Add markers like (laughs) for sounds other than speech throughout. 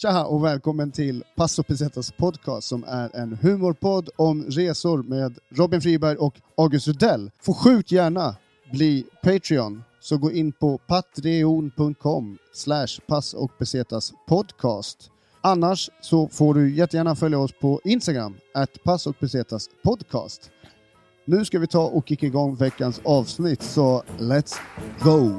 Tja och välkommen till Passo Pesetas podcast som är en humorpodd om resor med Robin Friberg och August Rudell. Får sjukt gärna bli Patreon, så gå in på patreon.com slash pass och pesetas podcast. Annars så får du jättegärna följa oss på Instagram, at pass och pesetas podcast. Nu ska vi ta och kicka igång veckans avsnitt, så let's go!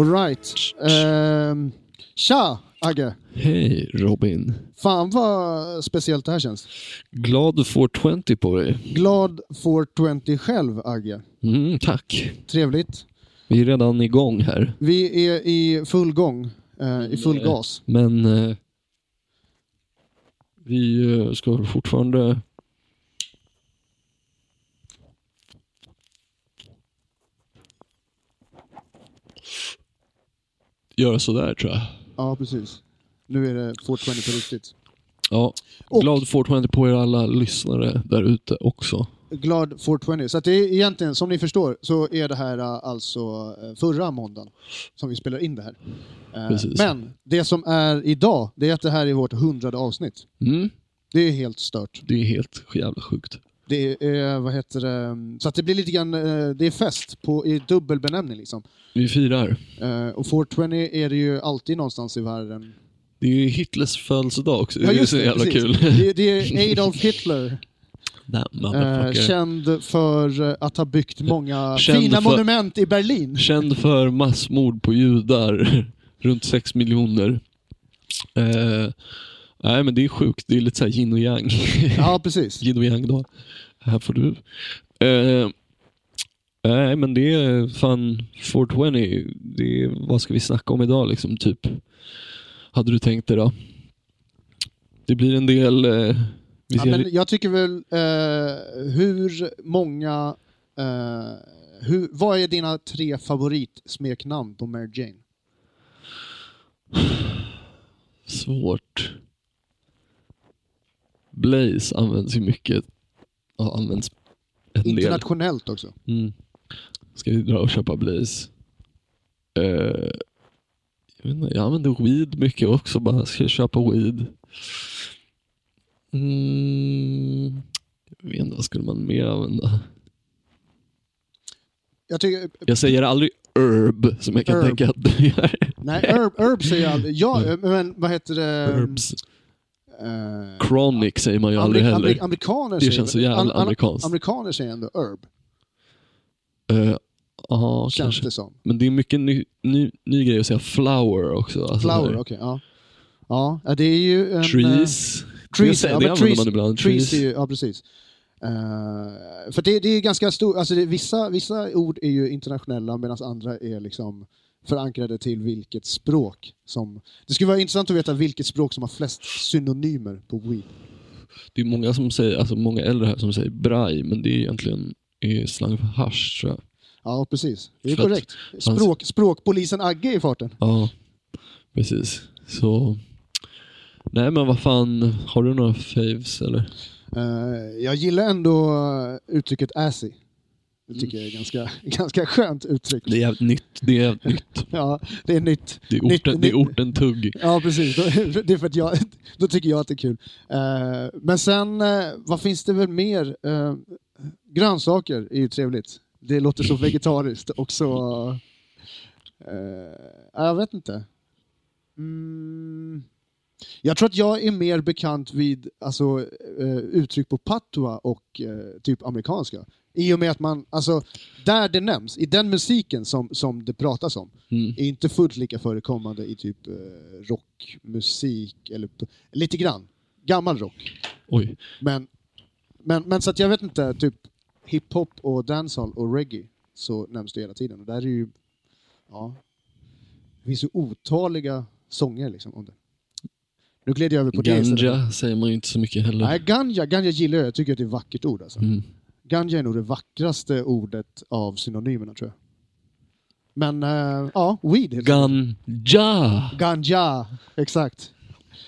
Alright. Um, tja, Agge. Hej Robin. Fan vad speciellt det här känns. Glad 420 på dig. Glad 420 själv, Agge. Mm, tack. Trevligt. Vi är redan igång här. Vi är i full gång, eh, i full Eh, gas. Men eh, vi eh, ska fortfarande... Göra sådär tror jag. Ja, precis. Nu är det 420 på riktigt. Ja, Och- glad 420 på er alla lyssnare där ute också. Glad 420. Så att det är egentligen, som ni förstår, så är det här eh, alltså eh, förra måndagen som vi spelar in det här. Eh, Precis. Men det som är idag, det är att det här är vårt hundrade avsnitt. Mm, Det är helt stört. det är helt jävla sjukt. Det är, vad heter det, så att det blir lite grann, eh, det är fest på, i dubbel benämning liksom. Vi firar. Eh, Och 420 är det ju alltid någonstans i världen. Det är ju Hitlers födelsedag också. Ja, det är just så jävla precis. kul. Det, det är Adolf Hitler, (laughs) eh, känd för eh, att ha byggt många Känd fina för- monument i Berlin. Känd för massmord på judar. (laughs) Runt 6 miljoner. Eh, nej men det är sjukt. Det är lite såhär yin och yang. Ja, precis. (laughs) yin och yang då. Här får du. Eh, nej men det är fan 420. Det är, vad ska vi snacka om idag liksom? Typ. Hade du tänkt det då? Det blir en del... Eh, Ja, men jag tycker väl, eh, hur många, eh, hur, vad är dina tre favoritsmeknamn på Mary Jane? (sighs) Svårt. Blaze används ju mycket. Ja, används en del. Internationellt också. Mm. Ska vi dra och köpa Blaze? Eh, jag, inte, jag använder weed mycket också. Bara ska jag köpa weed? Mm, jag vet inte, vad skulle man mer använda? Jag tycker, Jag säger aldrig herb som jag kan Herb. tänka att du gör. nej, herb, herb säger jag aldrig. Ja, (laughs) men vad heter det? Herbs. Eh, Chronic säger man ju aldrig heller. Ameri- amerikaner Det säger känns så jävla an- an- amerikanskt. Amerikaner säger ändå herb, Ja, känns kanske. det som. Men det är mycket ny, ny, ny grej att säga flower också. Alltså Flower, okej. ja. Ja, ja, det är ju en... Trees. eh, det trees, säger, ja, det använder trees, man ibland. trees Trees. ju, ja precis. Eh, för det, det är ganska stort, alltså det, vissa, vissa ord är ju internationella medan andra är liksom förankrade till vilket språk som... Det skulle vara intressant att veta vilket språk som har flest synonymer på weed. Det är många som säger, alltså många äldre här som säger braj, men det är egentligen är slang för hasch tror jag. Ja, precis. Det är För korrekt. Språk, språkpolisen Agge i farten. Ja, precis. Så... Nej men vad fan, har du några faves eller? Eh, jag gillar ändå uttrycket assy. Det tycker jag är ganska, (laughs) ganska skönt uttryck. Det är jävligt nytt. Det är jävligt nytt. (laughs) Ja, det är nytt. Det är Nytt- orten, det är nytt- orten tugg. Ja, precis. Då- (laughs) Det är för att jag, då tycker jag att det är kul. Eh, men sen, eh, vad finns det väl mer? Eh, grönsaker är ju trevligt. Det låter så vegetariskt och så... jag vet inte. Mm, jag tror att jag är mer bekant vid alltså, eh, uttryck på patua och eh, typ amerikanska. I och med att man, alltså, där det nämns, i den musiken som, som det pratas om, Mm. är inte fullt lika förekommande i typ eh, rockmusik, eller lite grann. Gammal rock. Oj. Men, men, men så att jag vet inte, typ hiphop och dancehall och reggae så nämns det hela tiden. Och där är ju, ja, det finns ju otaliga sånger liksom om det. Nu gled jag över på det istället. Ganja säger man ju inte så mycket heller. Nej, ganja, ganja gillar jag. Jag tycker att det är ett vackert ord. Alltså. Mm. Ganja är nog det vackraste ordet av synonymerna tror jag. Men äh, ja, weed helt. Ganja! Ganja, exakt.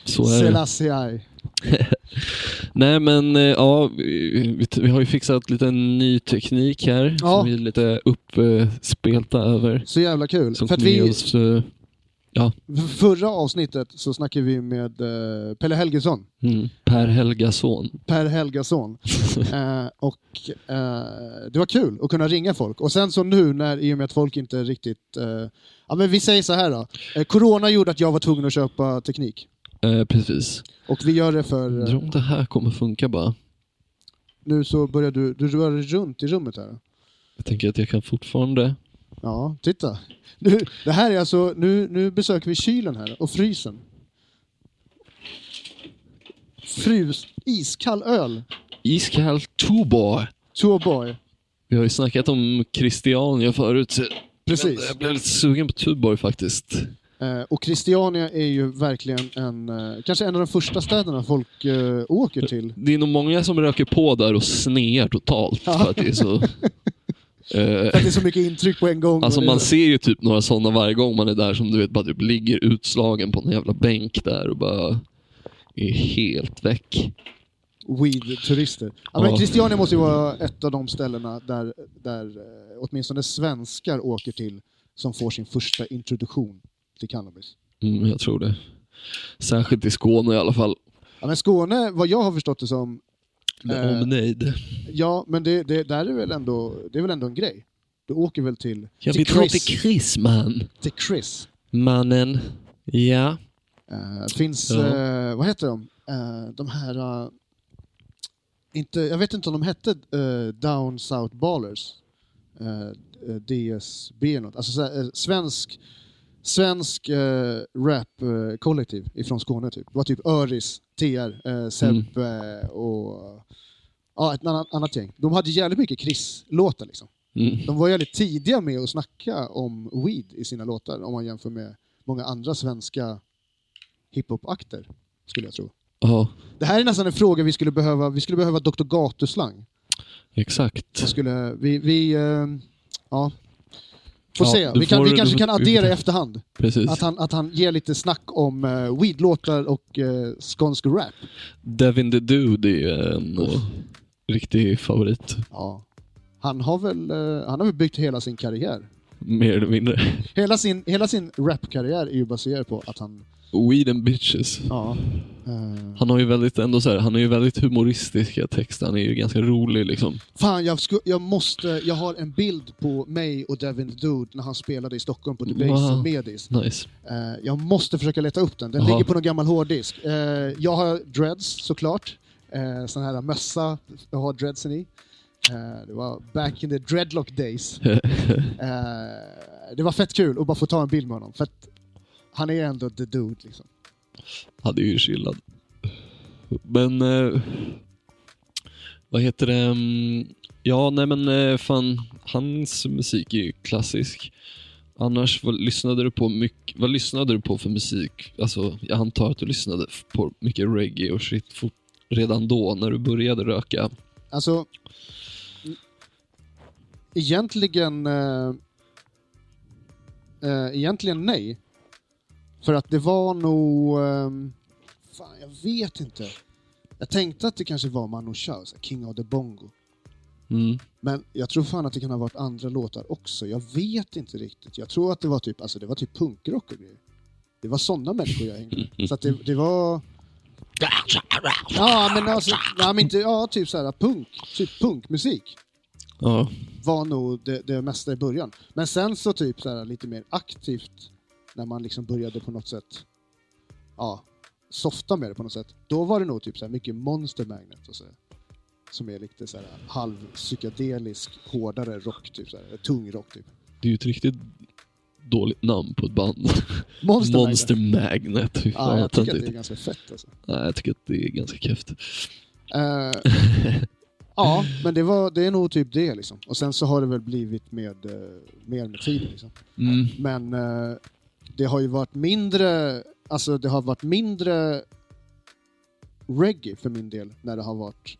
Så är det. Selassie. (laughs) Nej men eh, ja, vi, vi har ju fixat lite ny teknik här Ja. som vi är lite uppspelta över. Så jävla kul. Som För att vi, oss, eh, förra avsnittet så snackade vi med eh, Pelle Helgesson, mm, Per Helgason. Per Helgason. (laughs) eh, och eh, det var kul att kunna ringa folk. Och sen så nu när, i och med att folk inte riktigt... Eh, ja men vi säger så här då. Eh, corona gjorde att jag var tvungen att köpa teknik. Eh, precis. Och vi gör det för... Undrar om det här kommer funka bara. Nu så börjar du, du rör dig runt i rummet här. Jag tänker att jag kan fortfarande... Ja, titta. Nu, det här är alltså, nu, nu besöker vi kylen här och frysen. Frus, iskall öl. Iskall Tuborg. Tuborg. Vi har ju snackat om Christiania förut. Precis. Jag blev lite sugen på Tuborg faktiskt. Eh, och Christiania är ju verkligen en, eh, kanske en av de första städerna folk eh, åker till. Det är nog många som röker på där och snear totalt. För att det är så... (laughs) Eh, För att det är så mycket intryck på en gång. Alltså man ser ju typ några sådana varje gång man är där som du vet bara typ ligger utslagen på en jävla bänk där och bara är helt väck. Weed-turister. Ja, men. Christiania måste ju vara ett av de ställena där, där eh, åtminstone svenskar åker till som får sin första introduktion till cannabis. Mm, jag tror det. Särskilt i Skåne i alla fall. Ja, men Skåne, vad jag har förstått det som, Med Eh. omnejd. ja, men det, det, där är väl ändå, det är väl ändå en grej. Du åker väl till, Jag till vill dra till Chris. Chris man. Till Chris. Mannen. Ja. Eh, finns, Ja. eh, vad heter de? Eh, de här, inte, jag vet inte om de hette Down South Ballers. DSB eller något. Alltså så här, eh, svensk, svensk rap-kollektiv ifrån Skåne typ. Det var typ Öris, TR, eh, Seb eh, och ja, ett annat, annat gäng. De hade jävligt mycket Chris-låtar liksom. Mm. De var jävligt tidiga med att snacka om weed i sina låtar om man jämför med många andra svenska hiphop-akter, skulle jag tro. Ja, Det här är nästan en fråga vi skulle behöva, vi skulle behöva Dr. Gatuslang. exakt. Vi skulle, vi, vi eh, ja, får Ja, se. Vi, kan, får- vi kanske kan addera i (laughs) efterhand. Precis. Att han, att han ger lite snack om uh, weed-låtar och uh, skånsk rap. Devin the Dude är en eh, riktig favorit. Ja. Han har väl, eh, han har väl byggt hela sin karriär. Mer eller mindre. Hela sin, hela sin rap-karriär är ju baserad på att han, Weed and bitches. ja, eh, Han har ju väldigt, ändå så här, han har ju väldigt humoristiska texter. Han är ju ganska rolig liksom. Fan, jag, sku, jag måste... Jag har en bild på mig och Devin the Dude när han spelade i Stockholm på Debaser Wow. Medis. Nice. Eh, jag måste försöka leta upp den. Den Jaha. ligger på någon gammal hårddisk. Eh, jag har dreads såklart. Eh, sån här mössa jag har dreadsen i. Det var back in the dreadlock days. (laughs) Det var fett kul att bara få ta en bild med honom. För att han är ändå the dude liksom. hade ju chillat. Men, eh, vad heter det? Mm, Ja, nej men eh, fan, hans musik är ju klassisk. Annars, vad lyssnade du på mycket, vad lyssnade du på för musik? Alltså, jag antar att du lyssnade på mycket reggae och shit fort, redan då, när du började röka. Alltså, egentligen, eh, eh, egentligen nej. För att det var nog, ehm, fan jag vet inte. Jag tänkte att det kanske var Manu Chao, King of the Bongo. Mm. Men jag tror fan att det kan ha varit andra låtar också. Jag vet inte riktigt. Jag tror att det var typ, alltså det var typ punkrock och grejer. Det var sådana människor jag hängde med. Så att det, det var... Ja, men alltså, ja, men inte, ja, typ så här punk, typ punkmusik Ja, var nog det, det mesta i början. Men sen så typ så här, lite mer aktivt när man liksom började på något sätt ja, softa med det på något sätt. Då var det nog typ så här mycket Monster Magnet och så här, som är lite så här halvpsykedelisk, hårdare rock, typ så här, tung rock typ. det är ju ett riktigt dåligt namn på ett band. Monster, (laughs) Monster Magnet. Magnet. Fy fan, Ja, jag tycker att det är ganska fett alltså. Nej, jag tycker att det är ganska kräft. Eh, (laughs) ja, men det, var, det är nog typ det liksom. Och sen så har det väl blivit med, eh, mer med tiden liksom. Mm. Men eh, det har ju varit mindre, alltså det har varit mindre reggae för min del när det har varit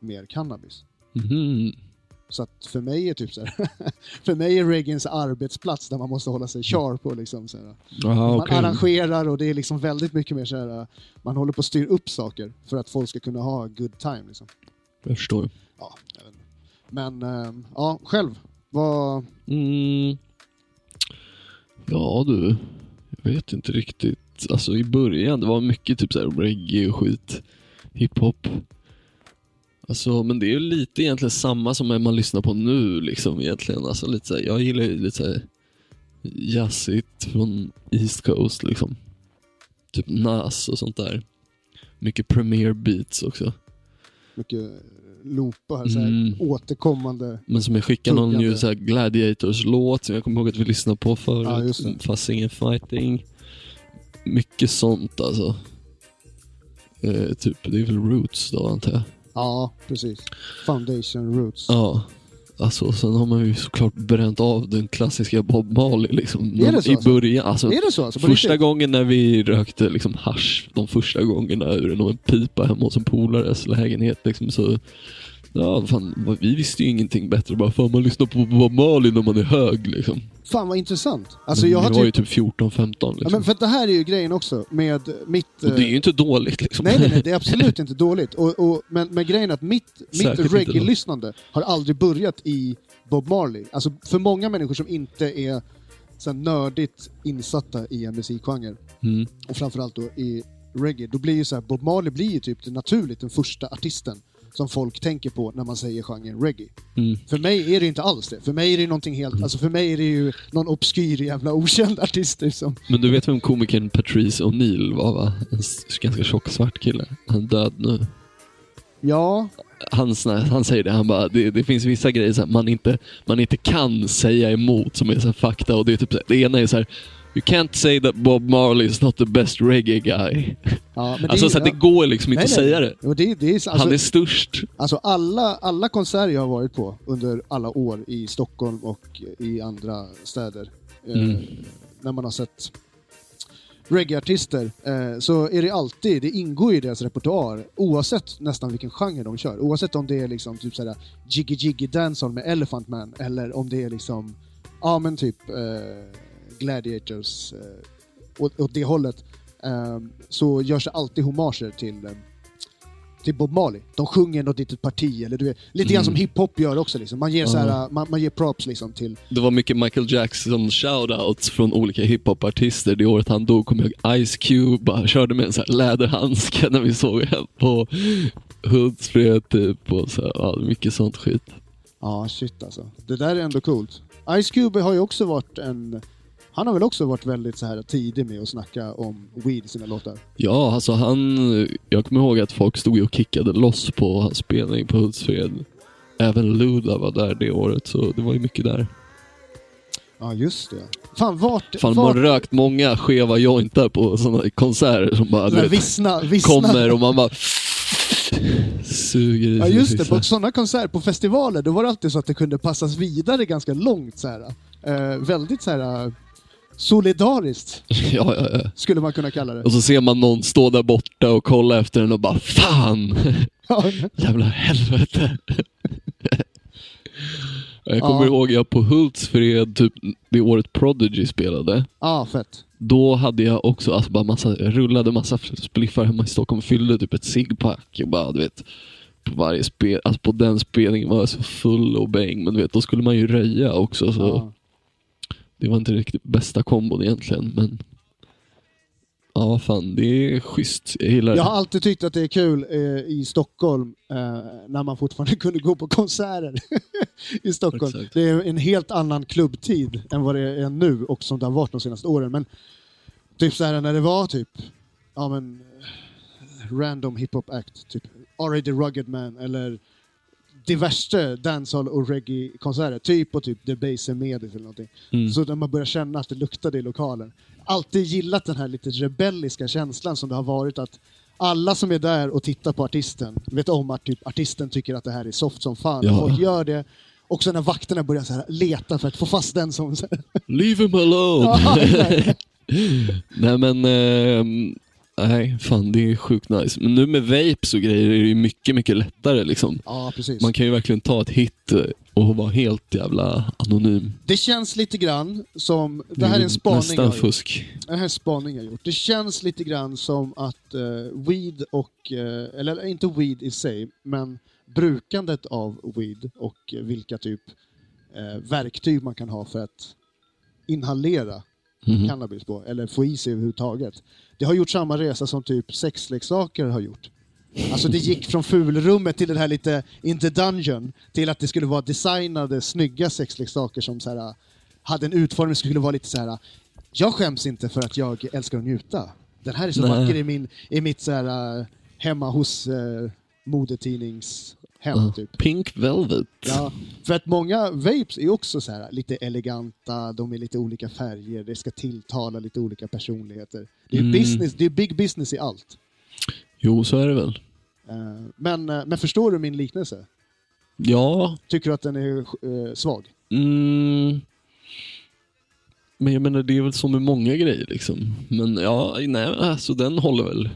mer cannabis. Mhm. Så att för mig är typ så här, (laughs) för mig är reggae en så här arbetsplats där man måste hålla sig sharp och liksom så här, Aha, man okej. arrangerar och det är liksom väldigt mycket mer så här, man håller på att styra upp saker för att folk ska kunna ha good time liksom. Jag förstår. Ja, jag. Men ehm, ja, själv, vad... Mm. Ja du, jag vet inte riktigt. Alltså i början, det var mycket typ så här reggae och skit. Hiphop. Alltså, men det är ju lite egentligen samma som man lyssnar på nu liksom egentligen. Alltså lite så här, jag gillar ju lite så här jazzigt från East Coast liksom. Typ Nas och sånt där. Mycket Premier Beats också. mycket loopar, så här, Mm. återkommande. Men som jag skickade någon ju så här Gladiators-låt som jag kommer ihåg att vi lyssnade på förut. Ja. Fast ingen fighting. Mycket sånt alltså. Eh, typ, det är väl Roots då antar jag. Ja, precis. Foundation Roots. Ja. Alltså, sen har man ju såklart bränt av den klassiska Bob Marley liksom. Är det så I alltså? början. Alltså, Är det så? Alltså, första riktigt? gången när vi rökte liksom hash, de första gångerna ur en pipa hemma hos en polares lägenhet liksom så Ja, fan, vi visste ju ingenting bättre. Bara, fan man lyssnar på Bob Marley när man är hög liksom. Fan vad intressant. Alltså, Men jag har var ju typ... typ 14-15 Ja, liksom. men för att det här är ju grejen också med mitt... Och det är eh, ju inte dåligt liksom. Nej, nej, nej, det är (laughs) absolut inte dåligt. Och, och, men, men grejen är att mitt, mitt reggae-lyssnande har aldrig börjat i Bob Marley. Alltså för många människor som inte är så nördigt insatta i en musikgenre, Mm. och framförallt då i reggae, då blir ju så här, Bob Marley blir ju typ naturligt den första artisten som folk tänker på när man säger genren reggae. Mm. För mig är det inte alls det. För mig är det någonting helt, alltså för mig är det ju någon obskyr jävla okänd artist liksom. Men du vet vem komikern Patrice O'Neill var va? En ganska tjock svart kille. Han är död nu. Ja, Han, han säger det, han bara, det, det finns vissa grejer så man, inte, man inte kan säga emot som är så fakta och det är typ det ena är så här You can't say that Bob Marley is not the best reggae guy. ja alltså det, så att det går liksom inte Nej, att säga det. Jo, det, det är, alltså, Han är störst. Alltså alla, alla konserter jag har varit på under alla år i Stockholm och i andra städer, Mm. eh, när man har sett reggaeartister, eh, så är det alltid, det ingår i deras repertoar, oavsett nästan vilken genre de kör. Oavsett om det är liksom typ såhär Jiggy Jiggy Dancehall med Elephant Man, eller om det är liksom, ja men typ eh, Gladiators, eh, åt, åt det hållet, eh, så görs det alltid hommager till eh, till Bob Marley. De sjunger något litet parti, eller du vet, lite grann Mm. som hiphop gör också. Liksom. Man, ger så här, man, man ger props liksom till... Det var mycket Michael Jackson shoutouts från olika hiphopartister. Det året han dog kom jag Ice Cube bara körde med en sån här läderhandske när vi såg honom på Hultsfred typ. Och så, här, ja, mycket sånt skit. Ja, shit alltså. Det där är ändå coolt. Ice Cube har ju också varit en... Han har väl också varit väldigt så här tidig med att snacka om weed i sina låtar. Ja, alltså han... Jag kommer ihåg att folk stod och kickade loss på hans spelning på Hultsfred. Även Luda var där det året, så det var ju mycket där. Ja, just det. Fan, vart... Fan, vart man rökt många skeva jointar på sådana konserter som bara vet, vissna, vissna. kommer och man bara suger Ja just det, på sådana konserter, på festivaler, då var det alltid så att det kunde passas vidare ganska långt. Så här. Eh, väldigt så här solidariskt, (laughs) Ja, ja, ja. skulle man kunna kalla det. Och så ser man någon stå där borta och kolla efter den och bara Fan! (laughs) Ja, (laughs) Jävla helvete. Jag kommer Ja. ihåg jag på Hultsfred, typ det året Prodigy spelade. ah, fett. Då hade jag också alltså bara massa, jag rullade massa spliffar hemma i Stockholm, fyllde typ ett ciggpack och bara du vet på varje spel, alltså på den spelningen var jag så full och bäng, men du vet då skulle man ju röja också så Ja. Det var inte riktigt bästa kombon egentligen men Ja, fan, det är schysst. Jag gillar Jag det. har alltid tyckt att det är kul eh, i Stockholm eh, när man fortfarande (laughs) kunde gå på konserter (laughs) i Stockholm. Exakt. Det är en helt annan klubbtid än vad det är nu och som det har varit de senaste åren. Men typ så här när det var typ ja, men, eh, random hiphop act, typ R.A. the Rugged Man eller diverse dancehall och reggae-konserter, typ på typ The Base Medis eller någonting. Mm. Så när man börjar känna att det luktade i lokalen. Alltid gillat den här lite rebelliska känslan som det har varit att alla som är där och tittar på artisten vet om att typ, artisten tycker att det här är soft som fan. Ja. Folk gör det. Och sen när vakterna börjar så här leta för att få fast den som... Leave him alone! (laughs) Ja. (laughs) Nej men, ehm, nej, fan det är sjukt nice. Men nu med vapes och grejer är det ju mycket, mycket lättare liksom. Ja, precis. Man kan ju verkligen ta ett hit eh, och vara helt jävla anonym. Det känns lite grann som, det här är en spaning jag Nästan har gjort. fusk. Det här är en spaning jag har gjort. Det känns lite grann som att eh, weed och, eh, eller inte weed i sig, men brukandet av weed och vilka typ eh, verktyg man kan ha för att inhalera Mhm. cannabis på, eller få i sig överhuvudtaget. Det har gjort samma resa som typ sexleksaker har gjort. Alltså det gick från fulrummet till det här lite, inte dungeon, till att det skulle vara designade, snygga sexleksaker som så här, hade en utformning som skulle vara lite så här. jag skäms inte för att jag älskar att njuta. Den här är så Nej. vacker i, min, i mitt så här, hemma hos uh, modetidningshem. Ja. Typ. Pink Velvet. Ja, för att många vapes är också så här lite eleganta, de är lite olika färger, det ska tilltala lite olika personligheter. Det är, Mm. business, det är big business i allt. Jo, så är det väl. Eh, Men, eh, men förstår du min liknelse? Ja, Tycker du att den är eh, svag? mm. Men jag menar, det är väl så med många grejer liksom. Men ja, nej, alltså den håller väl.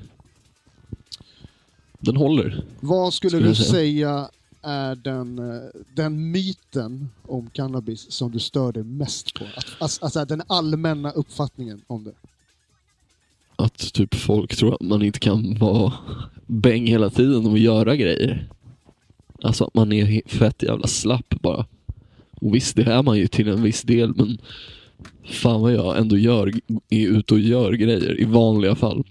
Den håller. Vad skulle, Skulle du säga. säga är den, eh, den myten om cannabis som du stör dig mest på? Att, alltså, alltså den allmänna uppfattningen om det. Att typ folk tror att man inte kan vara bäng hela tiden och göra grejer. Alltså att man är fett jävla slapp bara. Och visst, det är man ju till en viss del, men fan vad jag ändå gör, är ute och gör grejer i vanliga fall.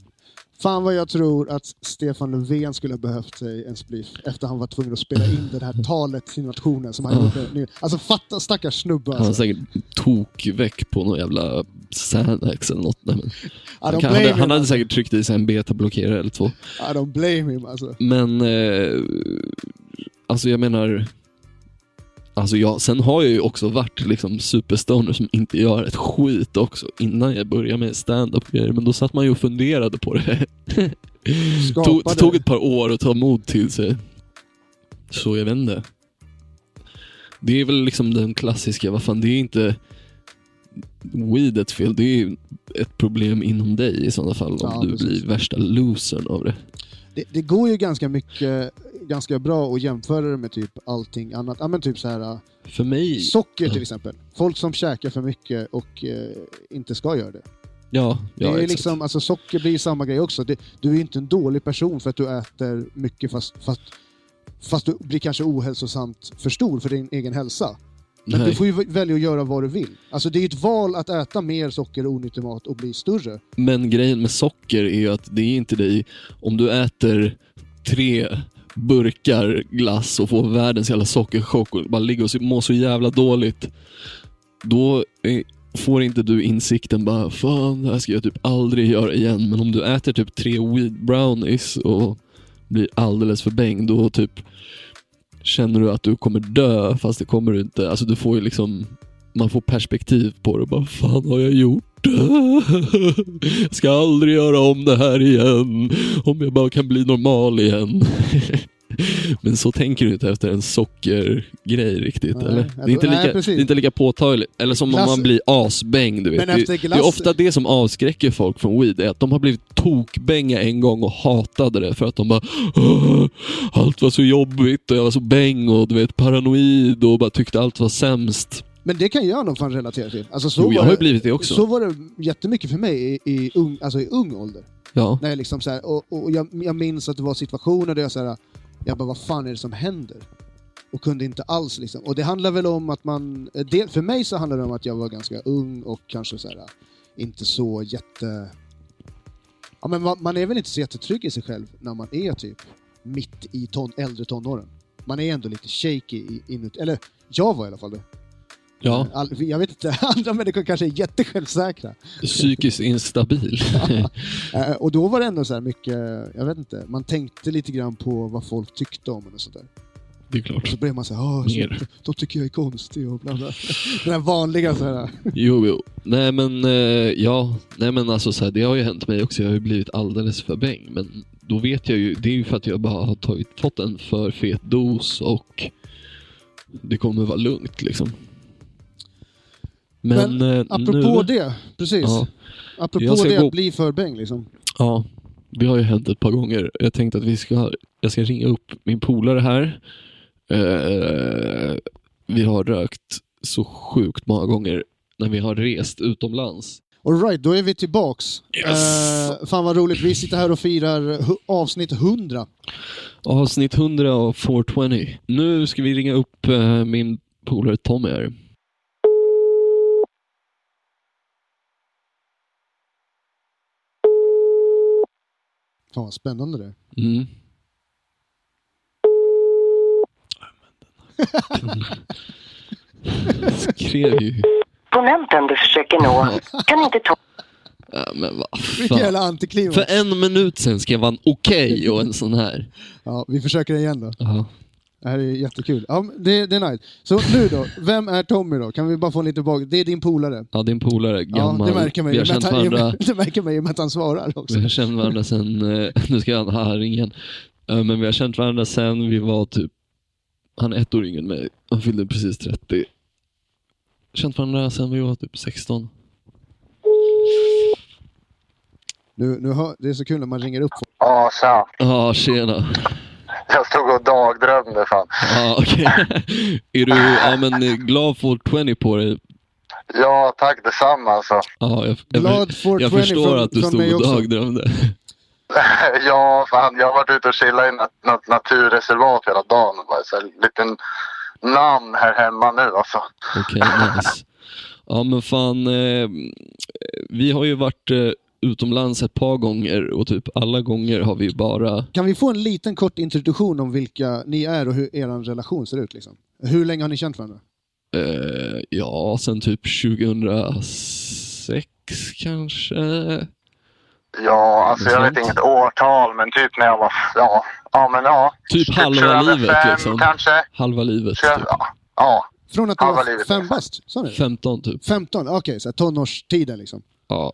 Fan vad jag tror att Stefan Löfven skulle ha behövt sig en spliff efter han var tvungen att spela in det här talet till nationen som han gjorde nu. Alltså fatta stackars snubbe Han var alltså. säkert tokväck på någon jävla Xanax eller något. Nej, men, han, kan, blame han, han hade säkert tryckt i sig en betablockerare eller två. I don't blame him alltså. Men, eh, alltså jag menar, alltså jag, sen har jag ju också varit liksom superstoner som inte gör ett skit också innan jag började med stand-up grejer. Men då satt man ju och funderade på det. (laughs) (laughs) tog, Skapade. tog ett par år att ta mod till sig. Så jag vet inte. Det är väl liksom den klassiska, vad fan, det är inte weedets fel. Det är ett problem inom dig i sådana fall om Ja, du precis. blir värsta losern av det. Det, det går ju ganska mycket, ganska bra att jämföra det med typ allting annat. Ja men typ så här För mig... socker till exempel. Folk som käkar för mycket och eh, inte ska göra det. Ja, Det ja är exakt. liksom, alltså socker blir ju samma grej också. Det, du är ju inte en dålig person för att du äter mycket fast, fast, fast du blir kanske ohälsosamt för stor för din egen hälsa. Men Nej. du får ju välja att göra vad du vill. Alltså det är ju ett val att äta mer socker och onyttig mat och bli större. Men grejen med socker är ju att det är inte dig, om du äter tre burkar glass och får världens jävla sockerchock och bara ligger och mår så jävla dåligt. Då eh, får inte du insikten bara, fan det här ska jag typ aldrig göra igen. Men om du äter typ tre weed brownies och blir alldeles för bäng, då typ känner du att du kommer dö, fast det kommer du inte. Alltså du får ju liksom, man får perspektiv på det bara, fan har jag gjort? Jag ska aldrig göra om det här igen. Om jag bara kan bli normal igen. (laughs) Men så tänker du inte efter en sockergrej riktigt, Nej, eller? Det är, inte nej, lika, precis. det är inte lika påtagligt. Eller som om Glass- man blir asbäng, du vet. Men Det, är glass- ofta det som avskräcker folk från weed, är att de har blivit tokbänga en gång och hatade det för att de bara "Åh, Allt var så jobbigt och jag var så bäng och du vet paranoid och bara tyckte allt var sämst. Men det kan jag nog fan relatera till. Alltså så Jo, jag har ju blivit det också. Så var det jättemycket för mig i, i, ung, alltså i ung ålder. Ja. När jag liksom så här, och, och jag, jag minns att det var situationer där jag så här, jag bara vad fan är det som händer? Och kunde inte alls liksom. Och det handlar väl om att man, det, för mig så handlar det om att jag var ganska ung och kanske så här, inte så jätte... Ja men man, är väl inte så jättetrygg i sig själv när man är typ mitt i ton, äldre tonåren. Man är ändå lite shaky inuti, eller jag var i alla fall det. Ja, All, jag vet inte, (laughs) andra människor kanske är jättesjälvsäkra. psykiskt instabil. (laughs) Eh, och då var det ändå så här mycket, jag vet inte, man tänkte lite grann på vad folk tyckte om en och sådär. det är Och klart. så blev man så här, "Åh, Mer. shit, de tycker jag är konstig och bla bla. Den här vanliga så här. Jo, jo. Nej men, eh, ja. Nej men alltså så här, det har ju hänt mig också. Jag har ju blivit alldeles för bäng. Men då vet jag ju, det är ju för att jag bara har tagit, fått en för fet dos och det kommer vara lugnt liksom. Men, eh, Apropå nu, det, precis. Ja. Apropå det gå- att bli för bäng liksom. Ja. Vi har ju hänt ett par gånger. Jag tänkte att vi ska, jag ska ringa upp min polare här. Eh, vi har rökt så sjukt många gånger när vi har rest utomlands. Alright, då är vi tillbaks. Yes. Eh, fan vad roligt, vi sitter här och firar avsnitt 100. Avsnitt 100 av 420. Nu ska vi ringa upp eh, min polare Tommy här. Fan vad spännande det. Mm. Skrev ju. Abonnenten du försöker nå kan inte ta... Ja, men vad Vilken jävla fan. antiklimax. För en minut sen skrev han okej och en sån här. Ja, vi försöker igen då. Ja. Det här är jättekul. Ja, det, det är nice. Så nu då, vem är Tommy då? Kan vi bara få lite bak... Det är din polare. Ja, din polare, gammal. Ja, det märker man vi ju. har känt han- varandra, (laughs) Det märker man ju med att han svarar också. vi har känt varandra sen, eh, (laughs) nu ska han ha ringen. Eh, Men vi har känt varandra sen vi var typ, han är ett år yngre än mig. Han fyllde precis 30. Känt varandra sen vi var typ 16. Nu, nu hör, det är så kul när man ringer upp folk. Ja, tja. Ja, tjena. Jag stod och dagdrömde fan. Ja, okej. (laughs) är du ja, men, eh, glad för 20 på dig? Ja, tack detsamma alltså. Ja, jag, jag, Glad 420 jag förstår från- att du stod och dagdrömde. (laughs) ja, fan, jag har varit ute och chillat i något, naturreservat hela dagen. Bara så här, liten namn här hemma nu alltså. Okej, nice. Ja men fan, eh, vi har ju varit eh, utomlands ett par gånger och typ alla gånger har vi bara... Kan vi få en liten kort introduktion om vilka ni är och hur er relation ser ut? Liksom? Hur länge har ni känt varandra? Eh, ja, sen typ 2006 kanske. Ja, alltså jag vet inget årtal, men typ när jag var, ja, ja men ja. Typ halva 25 livet liksom. kanske. Halva livet. 21, Typ. ja, ja, Från att du Halva var fem ungefär. bast? Sa ni? 15 typ. 15? Okej, så här tonårstiden liksom. Ja,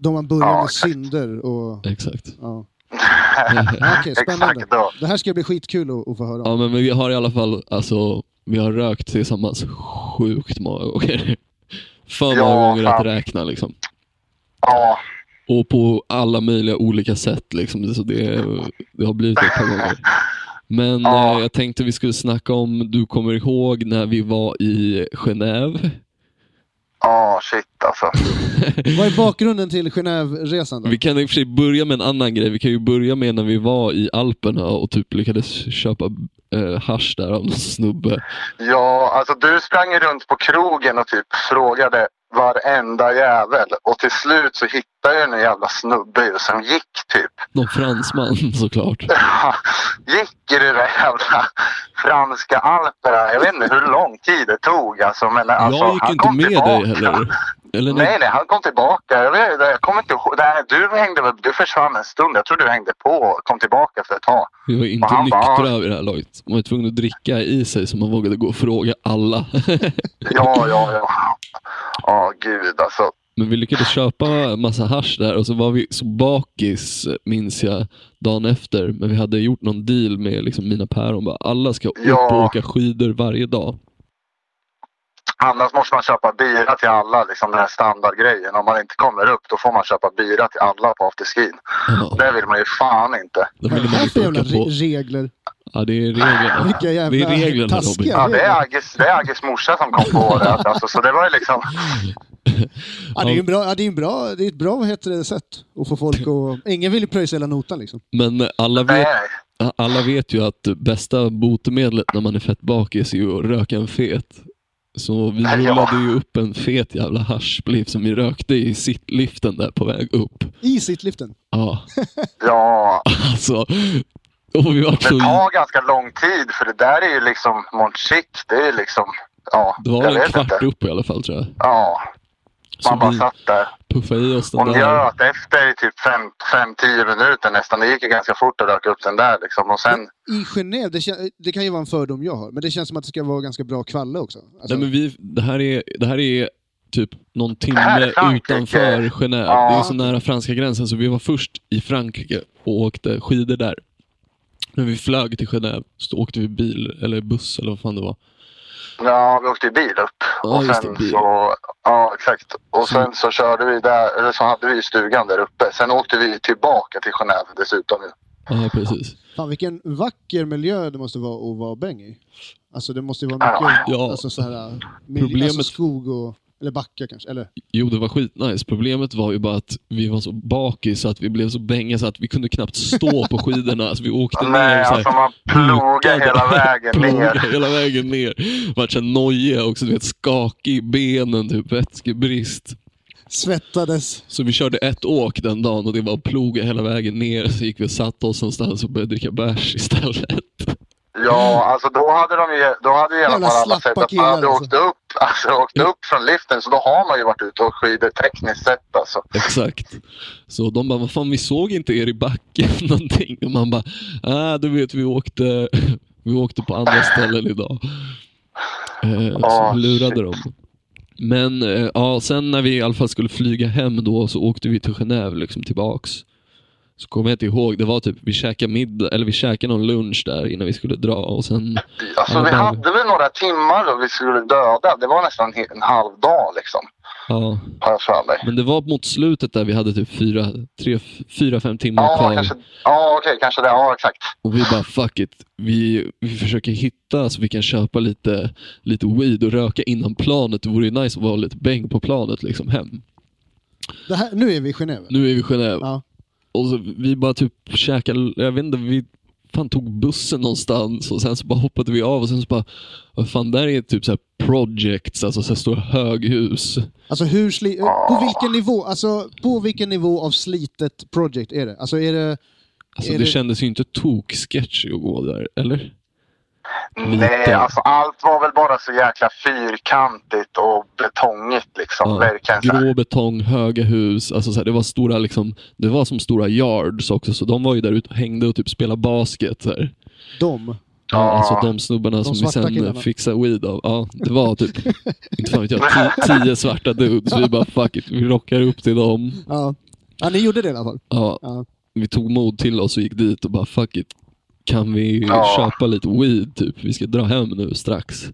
Då man börjar Ja, med exakt. synder och... exakt. Ja. (laughs) Okej, spännande. exakt då. Det här ska bli skitkul att, att få höra om. Ja men vi har i alla fall, alltså, vi har rökt tillsammans sjukt många gånger. (laughs) För många Ja, gånger att fan. räkna liksom. Ja, Och på alla möjliga olika sätt. Liksom. Så det, det har blivit ett par gånger. Men Ja. eh, jag tänkte vi skulle snacka om, du kommer ihåg när vi var i Genève? Ja shit alltså. (laughs) Vad är bakgrunden till Genève-resan då? Vi kan i och för sig börja med en annan grej. Vi kan ju börja med när vi var i Alperna och typ lyckades köpa eh, hasch där av någon snubbe. Ja, alltså du sprang runt på krogen och typ frågade varenda jävel. Och till slut så hittade jag en jävla snubbe som gick typ. (laughs) Någon fransman (laughs) såklart. gick i det där jävla franska alperna. Jag vet inte hur lång tid det tog alltså. Men alltså, jag gick han inte kom med tillbaka. dig heller. Eller Nej, nej, han kom tillbaka. Jag, vet, jag kommer inte ihåg. Nej, du, hängde, du försvann en stund. Jag tror du hängde på och kom tillbaka för ett tag. Vi var inte bara- nyktra vid det här laget. Man var tvungen att dricka i sig så man vågade gå och fråga alla. (laughs) Ja, ja, ja. Ja, gud alltså. Men vi lyckades köpa massa hasch där och så var vi så bakis, minns jag, dagen efter. Men vi hade gjort någon deal med liksom mina päron. Bara, alla ska upp Ja. och åka skidor varje dag. Annars måste man köpa bira till alla, liksom den här standardgrejen. Om man inte kommer upp då får man köpa bira till alla på afterskin. Ja, Det vill man ju fan inte. Vad är det för inte jävla regler? Ja, det är reglerna. (laughs) Vilka jävla Det är reglerna taskiga Robin. Ja, det är Agges, det är Agges morsa som kom på det. Alltså, så det var ju liksom... (laughs) Ja, det är ju en bra, ja, det är en bra, det är ett bra vad heter det, sätt att få folk att... Ingen vill ju pröjsa hela notan liksom. Men alla vet, alla vet ju att bästa botemedlet när man är fett bakis är ju att röka en fet. Så vi Ja. rullade ju upp en fet jävla haschbliff som vi rökte i sittliften där på väg upp. I sittliften. Ja, (laughs) ja. alltså. Och vi var Det så... tar ganska lång tid för det där är ju liksom Montchic. Det är ju liksom... Ja, Det var en vet kvart inte. upp i alla fall tror jag. Ja, man bara satt där. puffade i oss den Och där. njöt efter typ 5-10 minuter nästan. Det gick ju ganska fort att röka upp den där liksom. Och sen... I Genève, det, det kan ju vara en fördom jag har, men det känns som att det ska vara ganska bra kvalle också. Alltså, Nej, men vi, det, här är, det här är typ någon timme utanför Genève. Ja. Det är så nära franska gränsen så vi var först i Frankrike och åkte skidor där. När vi flög till Genève så åkte vi bil eller buss eller vad fan det var. Ja, vi åkte i bil upp. Ja, och sen bil. så, ja exakt. Och Så- sen så körde vi där, eller så hade vi stugan där uppe. Sen åkte vi tillbaka till Genève dessutom. Ja, precis. Fan vilken vacker miljö det måste vara att vara bäng i. Alltså det måste ju vara mycket Ja. alltså, så här, miljö, Problemet- alltså skog och... Eller backar kanske, eller? Jo, det var skitnice. Problemet var ju bara att vi var så bakis så att vi blev så bänga så att vi kunde knappt stå på skidorna. Alltså, vi åkte ner Nej, så här, alltså man plogade hela vägen ner. (laughs) hela vägen ner. Vart så nojiga också, du vet skakig i benen, typ vätskebrist. Svettades. Så vi körde ett åk den dagen och det var att ploga hela vägen ner. Så gick vi och satte oss någonstans och började dricka bärs istället. Ja, alltså då hade de ju, då hade ju i alla fall alla sett att man hade killar, åkt upp, (laughs) alltså åkt upp från liften. Så då har man ju varit ute och skidor tekniskt sett alltså. Exakt. Så de bara, vad fan vi såg inte er i backen (laughs) någonting. Och man bara, ah du vet vi åkte, (laughs) vi åkte på andra ställen idag. Eh, så vi lurade shit. dem. Men eh, ja, sen när vi i alla fall skulle flyga hem då så åkte vi till Genève liksom tillbaks. Så kommer jag inte ihåg, det var typ, vi käkade middag, eller vi käkade någon lunch där innan vi skulle dra och sen, Alltså vi där- hade väl några timmar då vi skulle döda. Det var nästan en, halv dag liksom. ja. Har jag för mig. Men det var mot slutet där vi hade typ fyra, tre, fyra fem timmar Ja, kvar. kanske, ja okej, kanske det. Ja, exakt. Och vi bara fuck it. Vi, vi försöker hitta så vi kan köpa lite, lite weed och röka innan planet. Det vore ju nice att vara lite bäng på planet liksom hem. Det här, nu är vi i Genève. Nu är vi i Genève. Ja. Och så vi bara typ käkade, jag vet inte, vi fan tog bussen någonstans och sen så bara hoppade vi av och sen så bara, vad fan där är typ så här projects, alltså så här stora höghus. Alltså hur sli... På vilken nivå, alltså på vilken nivå av slitet project är det? Alltså är det... Alltså Är det, det- kändes ju inte tok-sketchy att gå där, eller? Nej, Lite. alltså allt var väl bara så jäkla fyrkantigt och betongigt liksom. Ja, Verkligen grå betong, höga hus, alltså så här, det var stora liksom, det var som stora yards också, så de var ju där ute och hängde och typ spelade basket. Så här. De. Ja, alltså de snubbarna som vi sen killarna. fixade weed av. Ja, det var typ, (laughs) inte fan vet jag, ti- tio svarta dudes. Vi bara fuck it, vi rockar upp till dem. Ja. ja, ni gjorde det i alla fall. Ja, Ja. vi tog mod till oss och gick dit och bara fuck it. Kan vi Ja. köpa lite weed typ? Vi ska dra hem nu strax.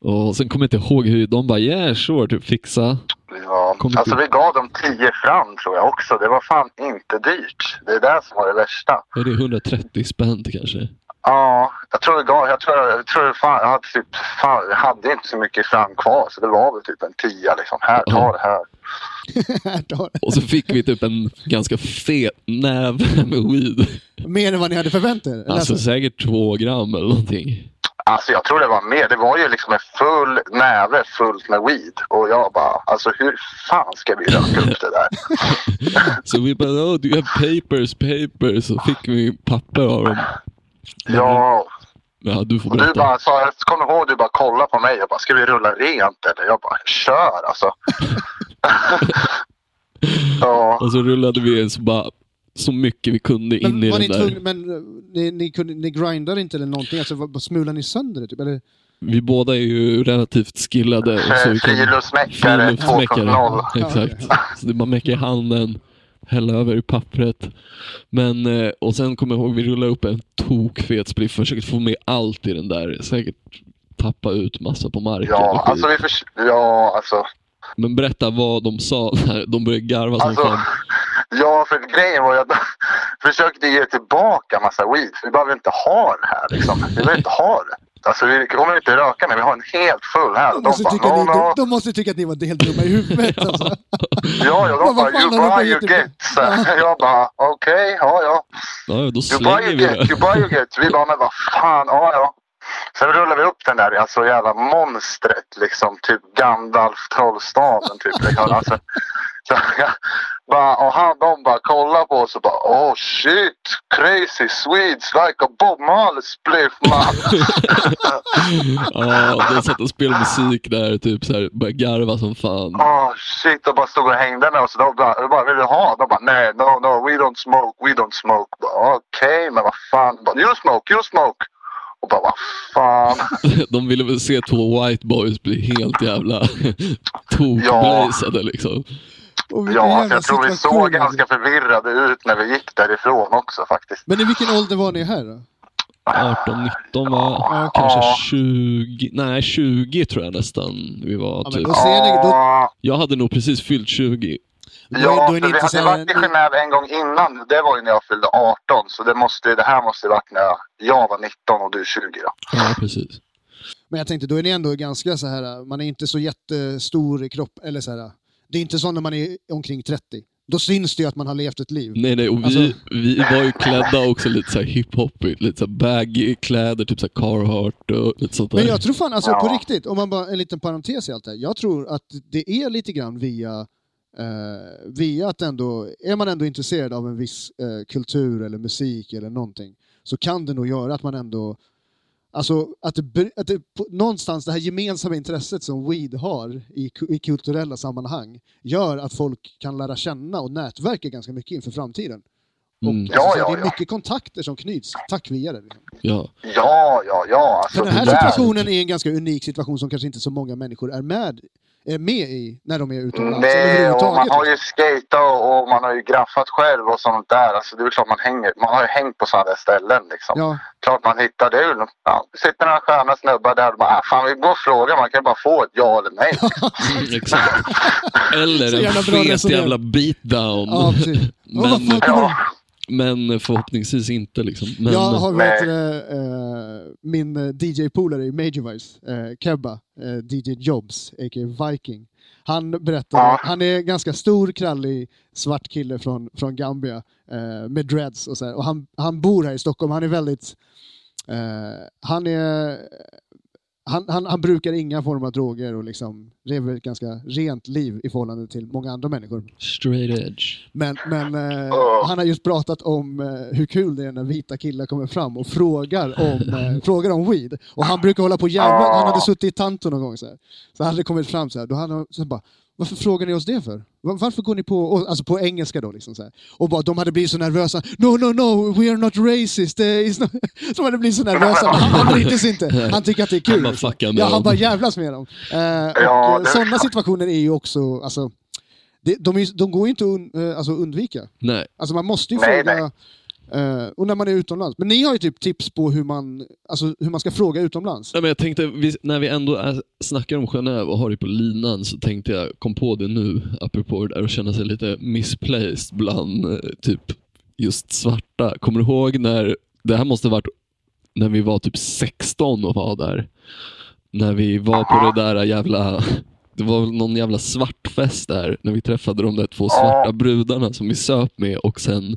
Och sen kommer jag inte ihåg hur, de bara yeah sure, typ fixa. Ja. Kom Alltså vi gav dem 10 fram tror jag också. Det var fan inte dyrt. Det är det som var det värsta. Är det 130 spänn kanske? Ja, jag tror det gav, jag tror, jag tror fan, jag hade typ, fan, jag hade inte så mycket fram kvar så det var väl typ en tia liksom. Här, ta det här. Och så fick vi typ en ganska fet näve med weed. Mer än vad ni hade förväntat er? Alltså alltså, säkert två gram eller någonting. Alltså jag tror det var mer. Det var ju liksom en full näve fullt med weed. Och jag bara, alltså hur fan ska vi röka upp det där? (laughs) Så vi bara, oh, you have papers, papers? Så fick vi papper av dem. Ja, Ja, du får och du berätta. bara sa, jag kommer ihåg du bara kollade på mig och bara, ska vi rulla rent eller? Jag bara, kör alltså. (laughs) ja. Och så rullade vi så bara så mycket vi kunde in men i var den ni där. tvungna, men eh, ni, ni, kunde, ni grindade inte eller någonting? Alltså smulade ni sönder det? Typ? Eller? Vi båda är ju relativt skillade. Och så vi kan... Friluftsmäckare Friluftsmäckare. 2.0. Exakt. Så det är bara mecka i handen, hälla över i pappret. Men, eh, och sen kommer jag ihåg, vi rullade upp en tokfet spliff, försökte få med allt i den där. Säkert tappa ut massa på marken. Ja, och alltså vi förs- Ja, alltså. Men berätta vad de sa när de började garva som Alltså, fan. (laughs) ja, för grejen var ju att de (laughs) försökte ge tillbaka massa weed. Vi behöver inte ha det här liksom. Vi vill inte ha det. Alltså vi kommer inte röka när vi har en helt full här. De de måste, bara, tycka no, ni, no. de, de måste tycka att ni var helt dumma i huvudet. (laughs) Alltså. Ja, ja, de bara, you buy you get. Jag bara, okej, ja, ja. Ja, då You buy you vi get, you buy you get. Vi bara, men vad fan, ja, ja. Sen rullar vi upp den där, alltså jävla monstret liksom. Typ Gandalf, trollstaven typ. Liksom. Alltså, (laughs) så, jag, bara, och han, de bara kollar på oss och bara, oh shit, crazy Swedes like a Bob Marley spliff man. (laughs) Ja, de satt och spelade musik där, typ så här, började garva som fan. Oh shit, och bara stod och hängde med oss. De bara, de bara vill du ha? De bara, nej, no, no, we don't smoke, we don't smoke. Okej, men vad fan. Bara, you smoke, you smoke. Och bara, vad fan. (laughs) De ville väl se två white boys bli helt jävla (laughs) tokblazade liksom. Ja, jävla alltså, jag tror vi såg ganska förvirrade ut när vi gick därifrån också faktiskt. Men i vilken ålder var ni här då? 18, 19 va? Ja, Kanske Ja. 20, nej 20 tror jag nästan vi var. Ja, men typ. då ser ni, då, Ja, Jag hade nog precis fyllt 20. Då, är- ja då är för ni vi hade varit i Genève en gång innan. Det var ju när jag fyllde 18. Så det, måste, det här måste varit när jag, var 19 och du 20 då. Ja, precis. Men jag tänkte, då är ni ändå ganska så här, man är inte så jättestor i kropp, eller så här. Det är inte så när man är omkring 30. Då syns det ju att man har levt ett liv. Nej, nej, och vi, Alltså- vi var ju klädda också lite så här hiphopigt. Lite så här baggy kläder, typ så här Carhartt och lite sånt där. Men jag tror fan, alltså Ja. på riktigt, om man bara, en liten parentes i allt det här. Jag tror att det är lite grann via, eh, via att ändå, är man ändå intresserad av en viss eh, kultur eller musik eller någonting, så kan det nog göra att man ändå, alltså att det, att det på, någonstans det här gemensamma intresset som weed har i, i kulturella sammanhang, gör att folk kan lära känna och nätverka ganska mycket inför framtiden. Och, Mm. alltså, Ja, så ja, det är ja. mycket kontakter som knyts tack vare det. Liksom. Ja. Ja, ja, ja. Alltså, den här situationen är en ganska unik situation som kanske inte så många människor är med, är med i när de är utomlands. Nej, och man har ju skatat och man har ju graffat själv och sånt där. Alltså, det är klart man hänger. Man har ju hängt på sådana där ställen liksom. Ja, Klart man hittar det. Ja, det sitter några sköna snubbar där och bara, ah, fan vi går och frågar. Man kan ju bara få ett ja eller nej. (laughs) Mm, exakt. Eller en fet jävla beatdown. ja precis. Men- Ja, Men förhoppningsvis inte liksom. Men, Jag har vet, du, eh, min eh, DJ-polare i Majorvice, eh, Kebba, eh, DJ Jobs, a.k.a. Viking. Han berättade, Ja. han är ganska stor, krallig, svart kille från, från Gambia eh, med dreads och så här. Och han, han bor här i Stockholm. Han är väldigt, han är han, han, han brukar inga former av droger och liksom lever ett ganska rent liv i förhållande till många andra människor. Straight edge. Men, men eh, han har just pratat om eh, hur kul det är när vita killar kommer fram och frågar om, eh, (laughs) frågar om weed. Och han brukar hålla på jävla... Han hade suttit i Tanto någon gång så här. Så hade det kommit fram så här. Då hade han så bara, varför frågar ni oss det för? Var- Varför går ni på, alltså på engelska då liksom så här. Och bara, de hade blivit så nervösa. No, no, no, we are not racist. not... (laughs) De hade blivit så nervösa. Men han, han brydde sig inte. Han tycker att det är kul. Han bara liksom. Ja, han bara jävlas med dem. Eh, Ja, det sådana situationer är ju också, alltså, det, de, är, de går ju inte att un, eh, alltså, undvika. Nej. Alltså man måste ju Nej, fråga, Uh, och när man är utomlands. Men ni har ju typ tips på hur man, alltså, hur man ska fråga utomlands. Ja, men jag tänkte, vi, när vi ändå är, snackar om Genève och har det på linan så tänkte jag, kom på det nu, apropå det där, att känna sig lite misplaced bland eh, typ just svarta. Kommer du ihåg när, det här måste ha varit när vi var typ 16 och var där. När vi var på det där jävla, det var väl någon jävla svartfest där, när vi träffade de där två svarta brudarna som vi söp med och sen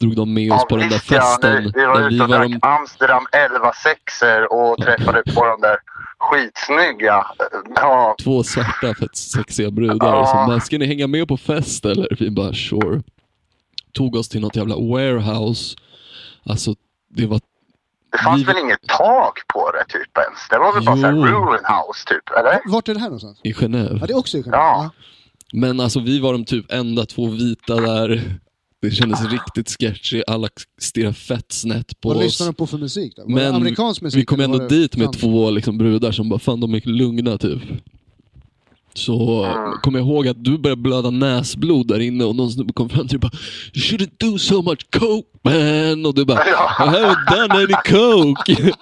drog de med oss på den där visst, ja, festen. ni- Vi var ute och drack de- Amsterdam 11 sexer och träffade på de där skitsnygga. Ja, två svarta fett sexiga brudar Ja. som bara, ska ni hänga med på fest eller? Vi bara, sure. Tog oss till något jävla warehouse. Alltså, det var... det fanns Vi- väl inget tak på det typ ens? Det var väl bara Jo. såhär ruin house typ, eller? Vart är det här någonstans? I Genève. Ja, det är också i Genève. Ja. Men alltså vi var de typ enda två vita där. Det kändes riktigt sketchy. Alla stirrade fett snett på Vad oss. lyssnar de på för musik då? Var det Men amerikansk musik? Vi kom ändå dit med två liksom, brudar som bara, fan de är lugna typ. Så Mm. kommer jag ihåg att du började blöda näsblod där inne och någon snubbe kom fram till dig och bara You shouldn't do so much coke man! Och du bara I Ja. haven't done any coke! (laughs)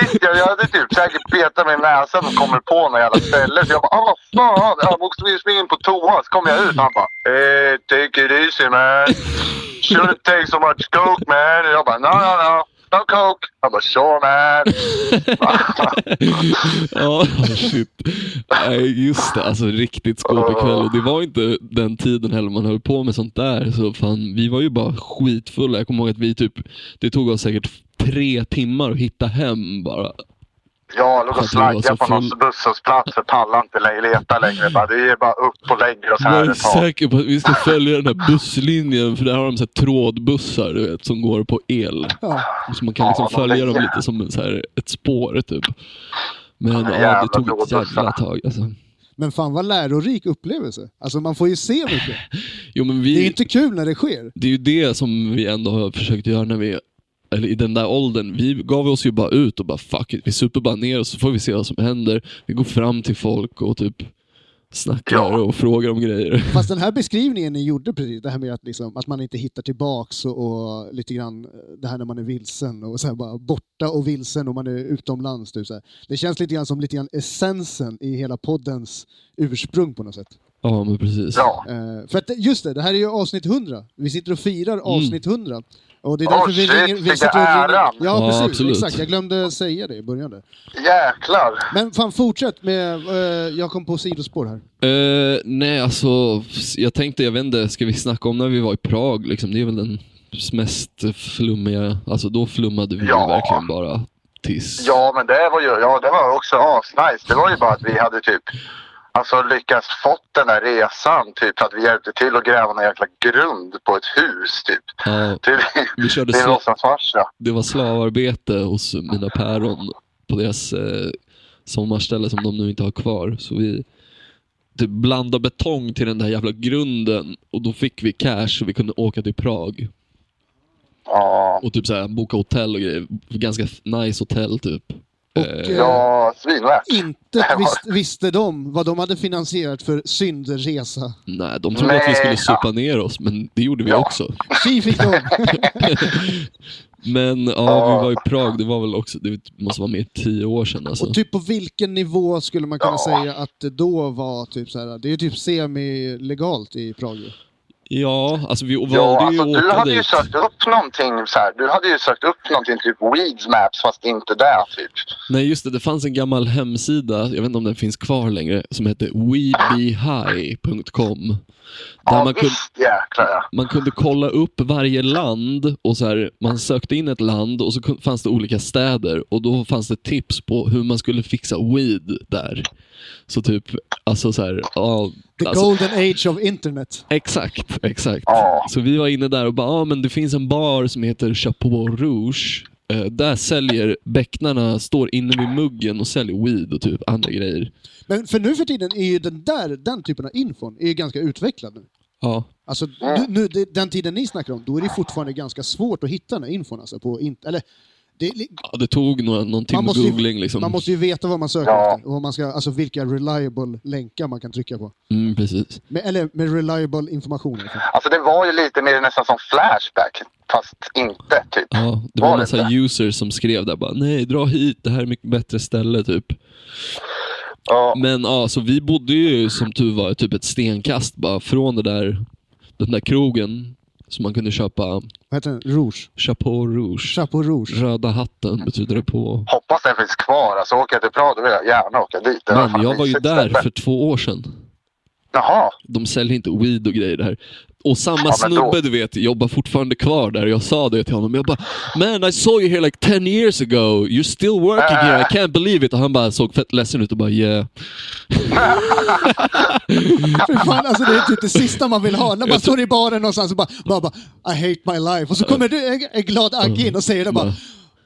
Visst, jag, jag hade typ säkert petat mig i näsan och kommer på något jävla ställe. Så jag bara, ah, vad fan, jag måste springa in på toa. Så kommer jag ut och han bara, eh, take it easy man. Shouldn't take so much coke man. Och jag bara, no, no, no. No coke. Han bara, sure man. (laughs) ja, (laughs) shit. Nej, just det. Alltså riktigt skåpig kväll. Och det var inte den tiden heller man höll på med sånt där. Så fan, vi var ju bara skitfulla. Jag kommer ihåg att vi typ, det tog oss säkert tre timmar att hitta hem bara. Jag låg och slaggade på någon full. busshållplats för pallar inte leta längre. Bara, det är bara upp och lägger oss här Jag är ett tag. säker på att vi ska följa den här busslinjen, för där har de så här trådbussar du vet, som går på el. Ja. Så man kan liksom Ja, följa dem lite som så här, ett spår typ. Men ja, jävla det tog ett jävla tag. Alltså. Men fan vad lärorik upplevelse. Alltså man får ju se mycket. Jo, men vi, Det är inte kul när det sker. det är ju det som vi ändå har försökt göra när vi eller i den där åldern, vi gav oss ju bara ut och bara fuck it, vi super bara ner och så får vi se vad som händer. Vi går fram till folk och typ snackar Ja. och frågar om grejer. Fast den här (laughs) beskrivningen ni gjorde precis, det här med att, liksom, att man inte hittar tillbaks och, och lite grann eh, det här när man är vilsen och så här bara borta och vilsen och man är utomlands. Typ, så här. Det känns lite grann som lite grann essensen i hela poddens ursprung på något sätt. Ja, men precis. Ja. Eh, för att, just det, det här är ju avsnitt 100. Vi sitter och firar avsnitt 100. Och det är därför vi shit, ringer... Vi vilken sitter och ringer ära! ja, Ja, precis. absolut. Exakt, jag glömde säga det i början. Där. Jäklar. Men fan, fortsätt med... eh, jag kom på sidospår här. Eh, nej, alltså, jag tänkte, jag inte, ska vi snacka om när vi var i Prag? Liksom? Det är väl den mest flummiga, alltså då flummade vi Ja. verkligen bara tills... Ja, men det var ju ja, det var också asnice. Det var ju bara att vi hade typ alltså lyckats fått den där resan. Typ att vi hjälpte till att gräva en jäkla grund på ett hus. Typ. Ja, Till vi körde din sla- låtsasfarsa. det var slavarbete hos mina päron på deras eh, sommarställe som de nu inte har kvar. Så vi typ blandade betong till den där jävla grunden och då fick vi cash så vi kunde åka till Prag. Ja, Och typ så här, boka hotell och grejer. Ganska nice hotell typ. Och, Eh, eh, ja svinvärt. Inte (laughs) visst, visste de vad de hade finansierat för syndresa. Nej, de trodde att vi Nej, skulle ja. supa ner oss, men det gjorde vi Ja. också. (laughs) Tji fick de! (laughs) Men ja, vi var i Prag, det var väl också, det måste vara mer tio år sedan alltså. Och typ på vilken nivå skulle man kunna Ja. säga att det då var typ så här. Det är ju typ semi-legalt i Prag ju. Ja, alltså vi valde Ja, ju alltså att du hade ju dit. sökt upp någonting så här. Du hade ju sökt upp någonting typ Weeds Maps fast inte där typ. Nej just det, det fanns en gammal hemsida, jag vet inte om den finns kvar längre, som hette weebehigh.com. Där Ja man, kunde, jäklar man kunde kolla upp varje land och så här, man sökte in ett land och så fanns det olika städer och då fanns det tips på hur man skulle fixa weed där. Så typ, alltså så här, ja, The alltså, golden age of internet. Exakt, exakt. Så vi var inne där och bara, ja men det finns en bar som heter Chapeau Rouge. Eh, där säljer becknarna, står inne vid muggen och säljer weed och typ andra grejer. Men för nu för tiden är ju den där, den typen av infon är ju ganska utvecklad nu. Ja, Alltså nu, nu, den tiden ni snackar om, då är det fortfarande ganska svårt att hitta den här infon. Alltså, på in, eller, det, ja det tog några, någon man, timme måste ju, googling liksom. man måste ju veta vad man söker Ja. efter och vad man ska, alltså vilka reliable länkar man kan trycka på. Mm, precis. Med, eller med reliable information. fall. Alltså det var ju lite mer nästan som Flashback. Fast inte typ. Ja, det var Var en det massa inte? users som skrev där bara, nej dra hit, det här är mycket bättre ställe typ. Ja, Men ja, så vi bodde ju som tur var typ ett stenkast bara från det där, den där krogen som man kunde köpa Vad heter den? Rouge? Chapeau Rouge. Chapeau Rouge. Röda hatten betyder det på hoppas den finns kvar. Alltså åker jag till Prag då vill jag gärna åka dit. Det Men jag var ju där för två år sedan. Jaha. De säljer inte weed och grejer där. Och samma Ja, snubbe du vet, jobbar fortfarande kvar där. Jag sa det till honom. Jag bara, man I saw you here like 10 years ago. You're still working here. I can't believe it. Och han bara såg fett ledsen ut och bara yeah. (laughs) Fy fan, alltså det är typ det sista man vill ha. När man står i baren någonstans och bara, bara, bara I hate my life. Och så kommer det en, en glad Agge in och säger det bara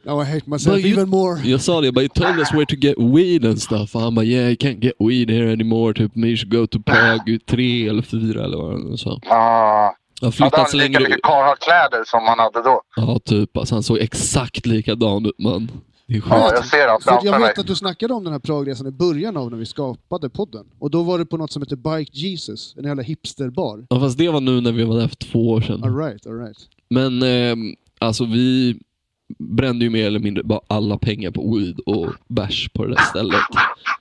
Now I hate myself But you- even more. Jag sa det, bara, you told us where to get weed and stuff. Och han bara, yeah, you can't get weed here anymore. Typ, you should go to Prague 3 eller 4 eller vad han sa. Ah. Han lika längre mycket Carhartt-kläder som han hade då? Ja, typ. Alltså, han såg exakt likadan ut man. Det är sjukt. Ja, jag ser framför jag vet att du snackade om den här Pragresan i början av när vi skapade podden. Och då var det på något som heter Bike Jesus, en jävla hipsterbar. Ja, fast det var nu när vi var där för två år sedan. Alright, alright. Men ehm, alltså vi brände ju mer eller mindre bara alla pengar på weed och bärs på det där stället.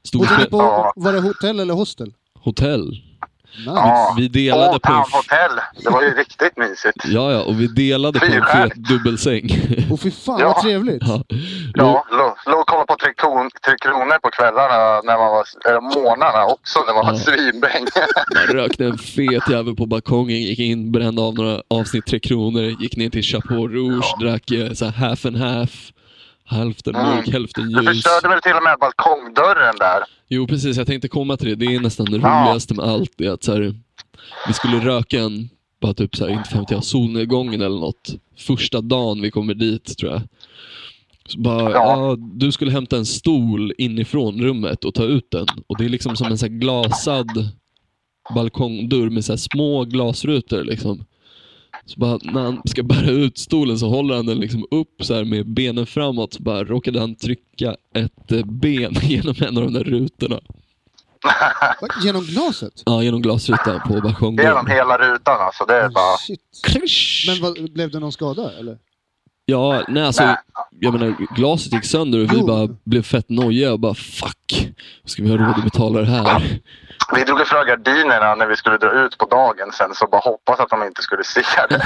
Stod på, var det hotell eller hostel? hotell. Nice. Ja. Vi delade Åh, på en... Hotell. Det var ju riktigt mysigt. Ja, ja, och vi delade på en fet dubbelsäng. Och fy fan Ja. vad trevligt. ja. Ja, låg låg och kollade på Tre, kron, tre Kronor på kvällarna, när man var, eller morgnarna också, när man var Ja. svinbäng. (laughs) Man rökte en fet jävel på balkongen, gick in, brände av några avsnitt Tre Kronor, gick ner till Chapeau Rouge, drack eh, så här half and half. Hälften Mm. mörk, hälften Du ljus. förstörde väl till och med balkongdörren där? Jo, precis. Jag tänkte komma till det. Det är nästan det roligaste med allt. Det att så här, vi skulle röka en, bara typ så här, inte fan jag, solnedgången eller något. Första dagen vi kommer dit, tror jag. Så bara, Ja. ja. du skulle hämta en stol inifrån rummet och ta ut den. Och det är liksom som en så glasad balkongdörr med så här små glasrutor. Liksom. Så bara, när han ska bära ut stolen så håller han den liksom upp så här med benen framåt. Så bara råkade han trycka ett eh, ben (laughs) genom en av de där rutorna. Genom glaset? Ja, genom glasrutan på balkongen. Genom hela rutan alltså. Det är bara... Shit. Men vad, blev det någon skada eller? Ja, nej alltså, Nej. jag menar, glaset gick sönder och vi Jo. bara blev fett nojiga och bara fuck, ska vi ha råd att betala det här? Vi drog ifrån gardinerna när vi skulle dra ut på dagen sen så bara hoppas att de inte skulle se det.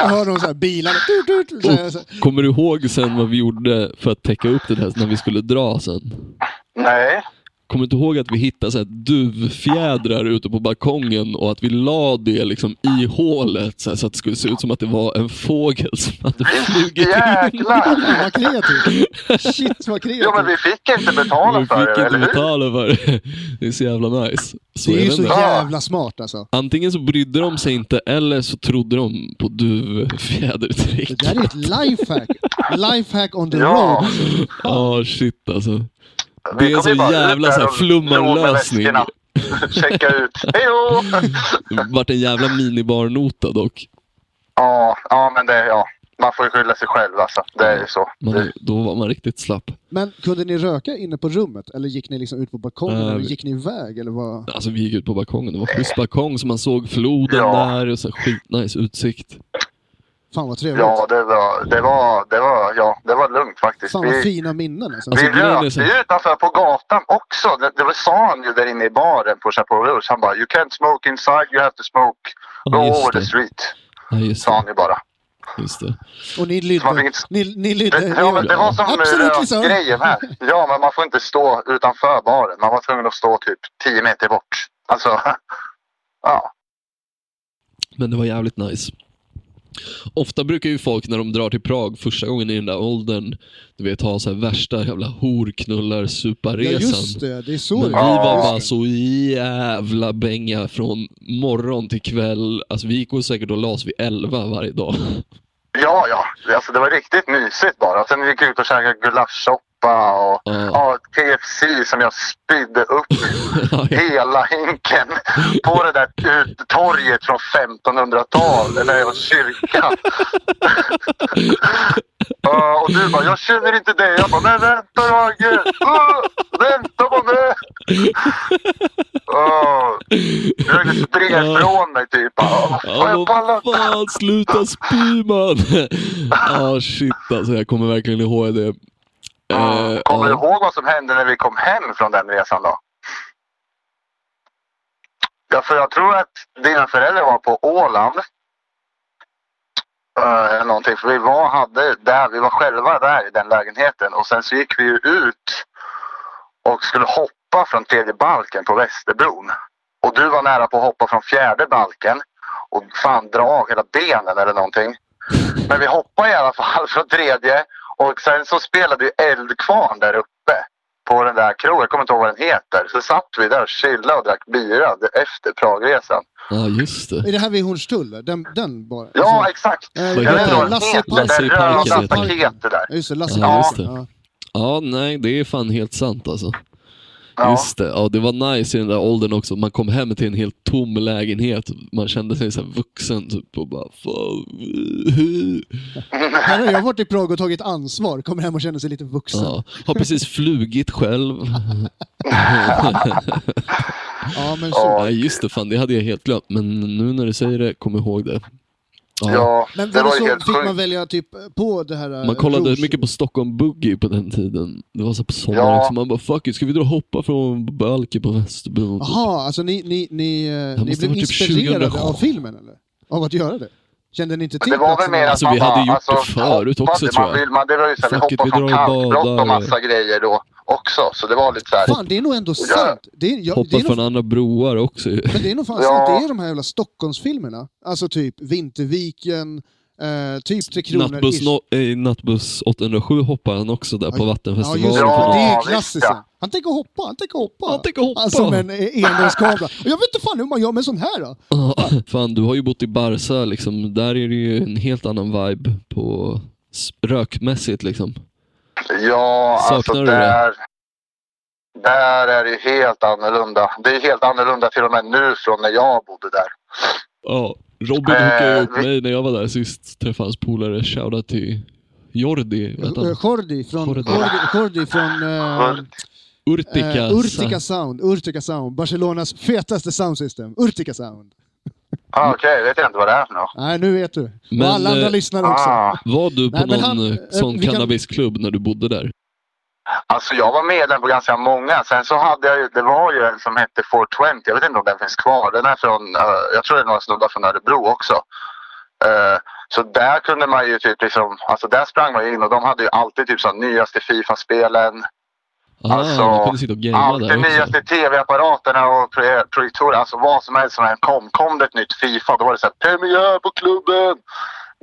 Jag hör de så här bilarna. Tut, så här, så här. Kommer du ihåg sen vad vi gjorde för att täcka upp det där när vi skulle dra sen? Nej. Kommer du inte ihåg att vi hittade så här duvfjädrar ute på balkongen och att vi la det liksom i hålet så, här, så att det skulle se ut som att det var en fågel som hade flugit in? Vad kreativt. Shit vad kreativt. Jo men vi fick inte betala Vi för fick det, inte eller hur? betala för det. (laughs) Det är så jävla nice. Så det är ju så inte. jävla smart alltså. Antingen så brydde de sig inte eller så trodde de på duvfjädertrick. Det där är ett lifehack. Lifehack on the Ja. road. (laughs) Ja, shit alltså. Det är kom så jävla så här flummarlösning. Checka ut. (laughs) Hejdå! Det vart en jävla minibarnota dock. Ja, ja men det, ja. Man får ju skylla sig själv alltså. Det är ju så. Man, då var man riktigt slapp. Men kunde ni röka inne på rummet? Eller gick ni liksom ut på balkongen? Eller vi- gick ni iväg? Eller vad? Alltså vi gick ut på balkongen. Det var schysst balkong så man såg floden Ja. där och så skitnice utsikt. Fan vad trevligt. Ja, det var, det var, det var, ja, det var lugnt faktiskt. Fan vad Vi, fina minnen alltså. vi Alltså, rökte så- ju utanför på gatan också. Det, det var, sa han ju där inne i baren på Chapeau Rouge. Han bara, you can't smoke inside, you have to smoke Ja, all over the street. Ja, just Sa han ju bara. Just det. Och ni lydde. inte- Ni, ni lydde. Det, ja, men det var som Absolut så. grejen här. (laughs) Ja, men man får inte stå utanför baren. Man var tvungen att stå typ 10 meter bort. Alltså, (laughs) ja. Men det var jävligt nice. Ofta brukar ju folk när de drar till Prag första gången i den där åldern, du vet ha så här värsta jävla horknullar Ja superresan. just det, det är så Men vi var bara så jävla bänga från morgon till kväll. Alltså vi gick och säkert och la oss vid elva varje dag. Ja, ja. Alltså, det var riktigt mysigt bara. Sen gick vi ut och käkade gulaschsoppa och Ja. ja, KFC som jag spydde upp (laughs) hela hinken på det där torget från 1500-talet, eller kyrkan. (laughs) Ja, och du bara, jag känner inte dig. Jag bara, men vänta Ragge! Uh, vänta på mig! Uh, jag springa ifrån mig typ. Bara, "Åh, fan, jag Ja, vad inte." fan, sluta spy man! (laughs) Ja, shit alltså. Jag kommer verkligen ihåg det. Mm. Eh, Kommer du ja. ihåg vad som hände när vi kom hem från den resan då? Ja, för jag tror att dina föräldrar var på Åland. Eh, Eller någonting. För vi var, hade där, vi var själva där i den lägenheten. Och sen så gick vi ju ut och skulle hoppa från tredje balken på Västerbron. Och du var nära på att hoppa från fjärde balken. Och fan dra av hela benen eller någonting. Men vi hoppade i alla fall från tredje. Och sen så spelade vi Eldkvarn där uppe. På den där krogen, jag kommer inte ihåg vad den heter. Så satt vi där och chillade och drack bira efter Pragresan. ja, just det. Är det här vid Hornstull? Den, den bara? Ja, Alltså, exakt. eh, Vad Jag vet heter inte vad den? den Lasse i heter. parken. Lasse i Det parken röda staketet där. Ja, just det, Lasse Ja, just det. Ja. Ja, nej, det är fan helt sant alltså. Ja. Just det. Ja, det var nice i den där åldern också. Man kom hem till en helt tom lägenhet. Man kände sig så här vuxen typ och bara fan. (laughs) Här har jag varit i Prag och tagit ansvar, kommer hem och känner sig lite vuxen. Ja, har precis flugit själv. (laughs) Ja, men så. Ja, just det. Fan, det hade jag helt glömt. Men nu när du säger det, kom ihåg det. Ja. Ja, Men det var det så, helt fick man sjukt. välja typ på det här... eh, Man kollade Rouge? mycket på Stockholm Boogie på den tiden. Det var så på sommaren Ja. också. Man bara fuck it, ska vi dra och hoppa från balken på Västerbron? Jaha, alltså ni, ni, ni, eh, ni blev typ inspirerade 2007. av filmen eller? Av att göra det? Kände ni inte till Det var väl mer att Alltså, man vi hade gjort det alltså, förut också, tror man jag. Vill, man, det var ju så här, vi hoppade från drar och massa grejer då också. Så det var lite så här. Fan, det är nog ändå sant. Det är, ja, det är nog, från andra broar också men det är nog fan Ja. sant. Det är de här jävla Stockholmsfilmerna. Alltså typ Vinterviken, eh, typ Tre Kronor. Nattbuss, no, eh, nattbuss 807 hoppade han också där på Ja, Vattenfestivalen. just det. Ja, det är klassiskt. ja. Han tänker hoppa, han tänker hoppa. Han tänker hoppa. Alltså med en envägskamera. Och jag vet inte fan hur man gör med en sån här då. Ja, Fan, du har ju bott i Barca liksom. Där är det ju en helt annan vibe på rökmässigt liksom. Ja, Saknar alltså du det? där, där är det ju helt annorlunda. Det är helt annorlunda till och med nu från när jag bodde där. Ja, Robin Eh, hookade upp vi- mig när jag var där sist. Träffade hans polare. Shoutout till Jordi. Eh? Jordi från, Jordi. Jordi, Jordi från eh, Jordi. Urtica. Eh, Urtica Sound, Urtica Sound, Barcelonas fetaste soundsystem. Urtica Sound. Ah, Okej, vet jag inte vad det är för något. Nej, nu vet du. Men, och alla andra eh, lyssnar också. Ah, Var du på Nej, någon han- eh, eh, sån kan- cannabisklubb när du bodde där? alltså jag var medlem på ganska många. Sen så hade jag ju, det var ju en som hette 420. Jag vet inte om den finns kvar. Den är från, eh, jag tror det är några snubbar från Örebro också. Eh, så där kunde man ju typ liksom, alltså där sprang man ju in och de hade ju alltid typ så nyaste Fifa-spelen. Alltså, kunde sitta och gamea Allt det också. nyaste tv-apparaterna och pro- projektorer, alltså vad som helst som än kom. Kom det ett nytt Fifa, då var det så här premiär på klubben.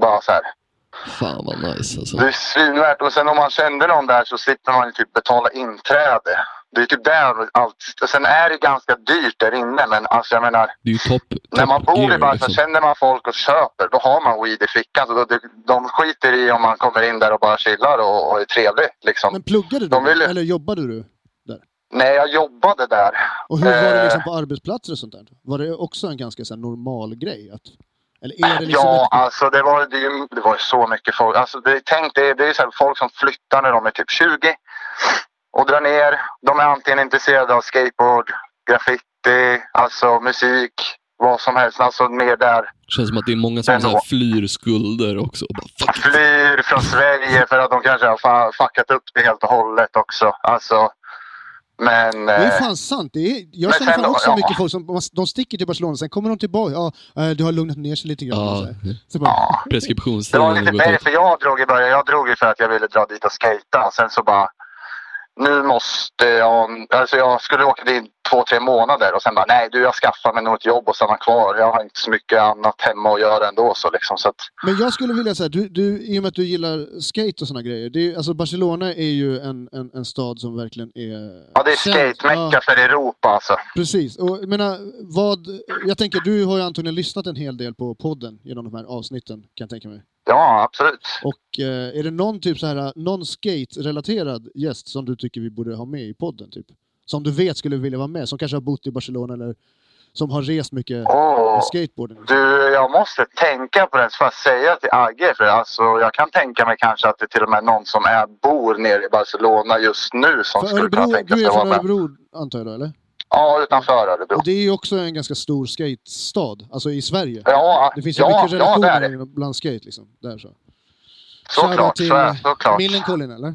Bara så här. Fan vad nice alltså. Det är svinvärt. Och sen om man kände någon där så slipper man ju typ betala inträde. Det är typ där allt. Och sen är det ganska dyrt där inne, men alltså jag menar. Det är ju topp När man top bor i Barca, liksom. känner man folk och köper, då har man weed i fickan. Så då, de, de skiter i om man kommer in där och bara chillar och, och är trevlig. Liksom. Men pluggade du? De vill Eller jobbade du? Nej, jag jobbade där. Och hur var det Eh. liksom på arbetsplatser och sånt där? Var det också en ganska så här, normal grej? Att, eller är det liksom Ja, ett, alltså det var, det, det var så mycket folk. Alltså, det, tänk, det, är- det är så här, folk som flyttar när de är typ 20 och drar ner. De är antingen intresserade av skateboard, graffiti, alltså musik, vad som helst. Alltså mer där. Känns som att det är många som så här flyr skulder också. Bara. Flyr från Sverige för att de kanske har fuckat upp det helt och hållet också. Alltså, men... det är eh, fan sant. Det är, jag känner fan då, också ja. mycket folk som de sticker till Barcelona, sen kommer de tillbaka. Ja, eh, det har lugnat ner sig lite grann. Ja, Så, bara, ja. Det var lite ut. därför jag drog i början. Jag drog ju för att jag ville dra dit och skejta. Sen så bara... Nu måste jag... Alltså jag skulle åka dit två, tre månader och sen bara nej du jag skaffar mig nog ett jobb och stanna kvar. Jag har inte så mycket annat hemma att göra ändå så liksom. Så att, Men jag skulle vilja säga, du, du, i och med att du gillar skate och såna grejer. Det är, alltså Barcelona är ju en, en, en stad som verkligen är... ja det är skate-mecka Ja, för Europa alltså. precis. Och jag menar, vad... Jag tänker, du har ju antagligen lyssnat en hel del på podden genom de här avsnitten, kan jag tänka mig. Ja absolut. Och eh, är det någon typ så här, någon skate-relaterad gäst som du tycker vi borde ha med i podden? Typ? Som du vet skulle vilja vara med, som kanske har bott i Barcelona eller som har rest mycket Åh. med skateboarden. Du, jag måste tänka på det att säga till Agge. För alltså, jag kan tänka mig kanske att det till och med är någon som är, bor nere i Barcelona just nu som För skulle kunna Örebro, tänka du sig är att vara från med. Örebro antar jag då, eller? Ja, utanför Örebro. Och det är ju också en ganska stor skatestad, alltså i Sverige. Ja, Det finns ju ja, mycket ja, det relationer det. bland skate liksom. Där så. Såklart, till så såklart. Millencolin eller?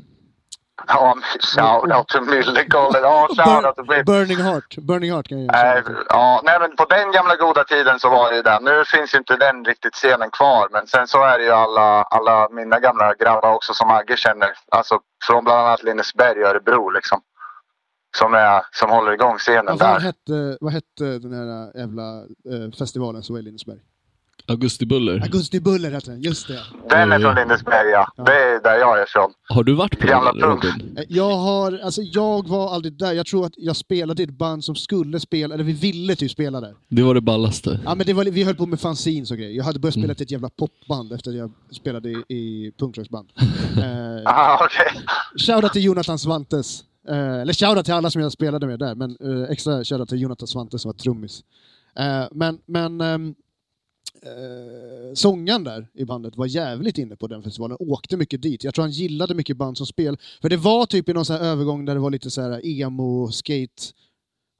Ja, shoutout till Millencolin. Ja, shoutout till. Burning Heart. Burning Heart kan jag göra. till. ja, nej, men på den gamla goda tiden så var det ju den. Nu finns ju inte den riktigt scenen kvar. Men sen så är det ju alla, alla mina gamla grabbar också som Agge känner. Alltså från bland annat Lindesberg och Örebro liksom. Som, är, som håller igång scenen Vad fan där. hette, vad hette den här jävla eh, festivalen som var i Lindesberg? Augusti Buller. Augusti Buller hette den, just det. Den är Oj. från Lindesberg ja. Det är där jag är ifrån. Har du varit på Jävla den. Robin? Eh, Jag har, alltså jag var aldrig där. Jag tror att jag spelade i ett band som skulle spela, eller vi ville typ spela där. Det var det ballaste. Ja men det var, vi höll på med fanzines och grejer. Jag hade börjat spela Mm. ett jävla popband efter att jag spelade i, i punkrocksband. (laughs) eh, Ah, okej. shoutout till Jonathan Svantes. Eh, eller shoutout till alla som jag spelade med där, men eh, extra shoutout till Jonathan Svante som var trummis. Eh, men men ehm, eh, sångaren där i bandet var jävligt inne på den festivalen, åkte mycket dit. Jag tror han gillade mycket band som spel. För det var typ i någon sån här övergång där det var lite så här emo, skate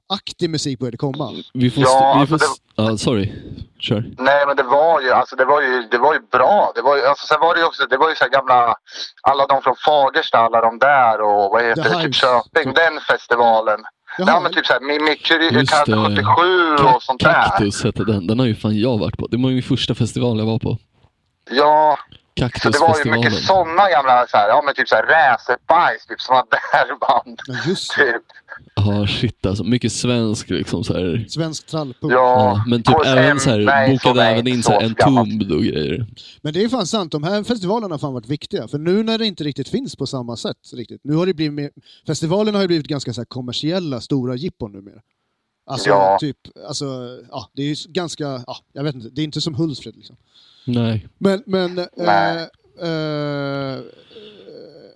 aktig musik började komma. Vi får... Ja, vi får alltså s- ja, sorry. Kör. Nej men det var ju, alltså det var ju, det var ju bra. Det var ju, alltså, sen var det ju också, det var ju så här gamla, alla de från Fagersta, alla de där och vad heter The det, typ. Köping, den festivalen. Jaha, Ja men typ såhär Mimikry, det. 77 och sånt där. Kaktus hette den. Den har ju fan jag varit på. Det var min första festival jag var på. Ja, så det var ju mycket sådana gamla, så här, ja men typ såhär racerbajs, typ sådana (laughs) där band. ja, just det. Typ. Ja, shit alltså. Mycket svensk liksom så här. Svensk trallpunk. Ja, men typ även så här, nej, bokade även in så så här, gammalt. Entombed och grejer. Men det är fan sant, de här festivalerna har fan varit viktiga. För nu när det inte riktigt finns på samma sätt, riktigt. nu har det blivit mer, festivalerna har ju blivit ganska så här kommersiella, stora jippon numera. Alltså, Ja. typ, alltså, ja, det är ju ganska, ja, jag vet inte, det är inte som Hultsfred liksom. Nej. Men, men, eh, Nej. eh,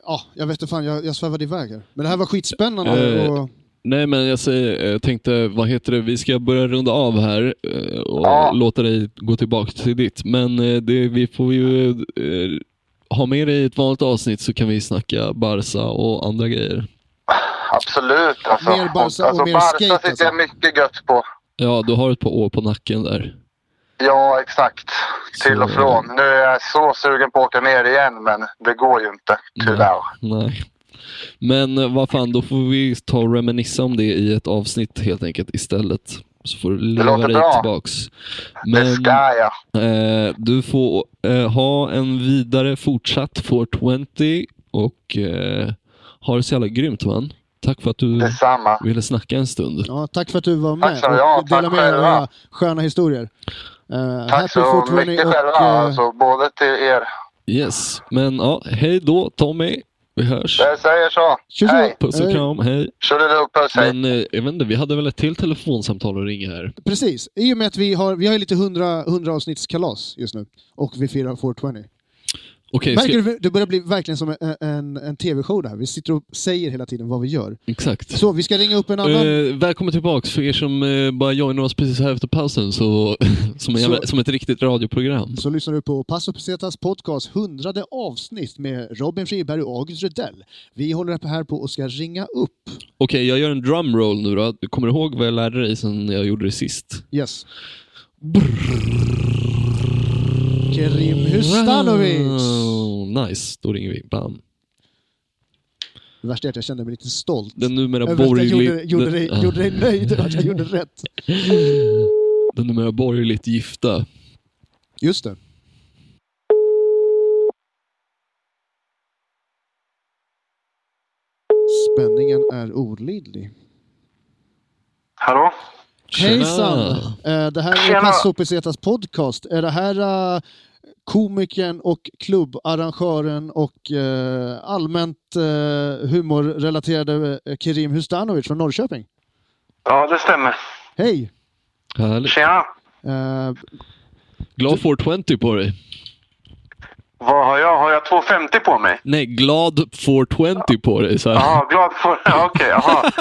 ja, jag vet inte fan, jag, jag svävade iväg här. Men det här var skitspännande Eh, och, Nej, men jag säger, jag tänkte, vad heter det, vi ska börja runda av här eh, och Ja. låta dig gå tillbaka till ditt. Men eh, det, vi får ju eh, ha med dig i ett vanligt avsnitt så kan vi snacka Barca och andra grejer. absolut. Alltså, Mer Barca och alltså, mer Barca skate, sitter alltså. jag mycket gött på. Ja, du har ett par år på nacken där. Ja, exakt. Till och från. Nu är jag så sugen på att åka ner igen, men det går ju inte. Tyvärr. Nej. Men eh, vad fan, då får vi ta och reminissa om det i ett avsnitt helt enkelt istället. Så får du leva dig bra. tillbaks. Det Men ska jag. eh, du får eh, ha en vidare fortsatt 420 och eh, ha det så jävla grymt man. Tack för att du Detsamma. ville snacka en stund. Ja, tack för att du var med Tack ja, och delade med själva. era sköna historier. Uh, Tack så mycket själva. eh, Alltså, både till er. Yes, men ja, hej då Tommy. Vi hörs. Jag säger så. Tjo. Hej. Puss och Hej. kram, hej. Tjoliluck, puss. Hej. Men eh, jag vet inte, vi hade väl ett till telefonsamtal att ringa här. Precis, i och med att vi har, vi har lite 100, 100 avsnittskalas just nu och vi firar 420. Okej, Märker ska... du, det börjar bli verkligen som en, en, en tv-show det här. Vi sitter och säger hela tiden vad vi gör. exakt. Så vi ska ringa upp en annan... Eh, välkommen tillbaks för er som eh, bara joinade oss precis här efter pausen, så, (laughs) som, en Så- som ett riktigt radioprogram. Så lyssnar du på Passo Pesetas podcast 100 avsnitt med Robin Friberg och August Rudell. Vi håller här på och ska ringa upp. Okej, jag gör en drumroll nu då. Du kommer ihåg vad jag lärde dig sen jag gjorde det sist? Yes. Kerim Hustanovic! Wow, nice, då ringer vi. Bam. Det värsta är att jag kände mig lite stolt. Den numera Över att jag borgerligt... gjorde, gjorde, den, dig, gjorde dig nöjd att jag gjorde rätt. (laughs) den numera borgerligt gifta. Just det. Spänningen är olidlig. Hallå? Hejsan! Eh, Det här är Tjena. Passo Pesetas podcast. Är det här eh, komikern och klubbarrangören och eh, allmänt eh, humorrelaterade eh, Kerim Hustanovic från Norrköping? Ja, det stämmer. Hej! Härligt. Tjena! Eh, Glad 420 på dig. Vad har jag? Har jag 250 på mig? Nej, glad 420 på dig. Så här. Glad för... (laughs) Okej, jaha.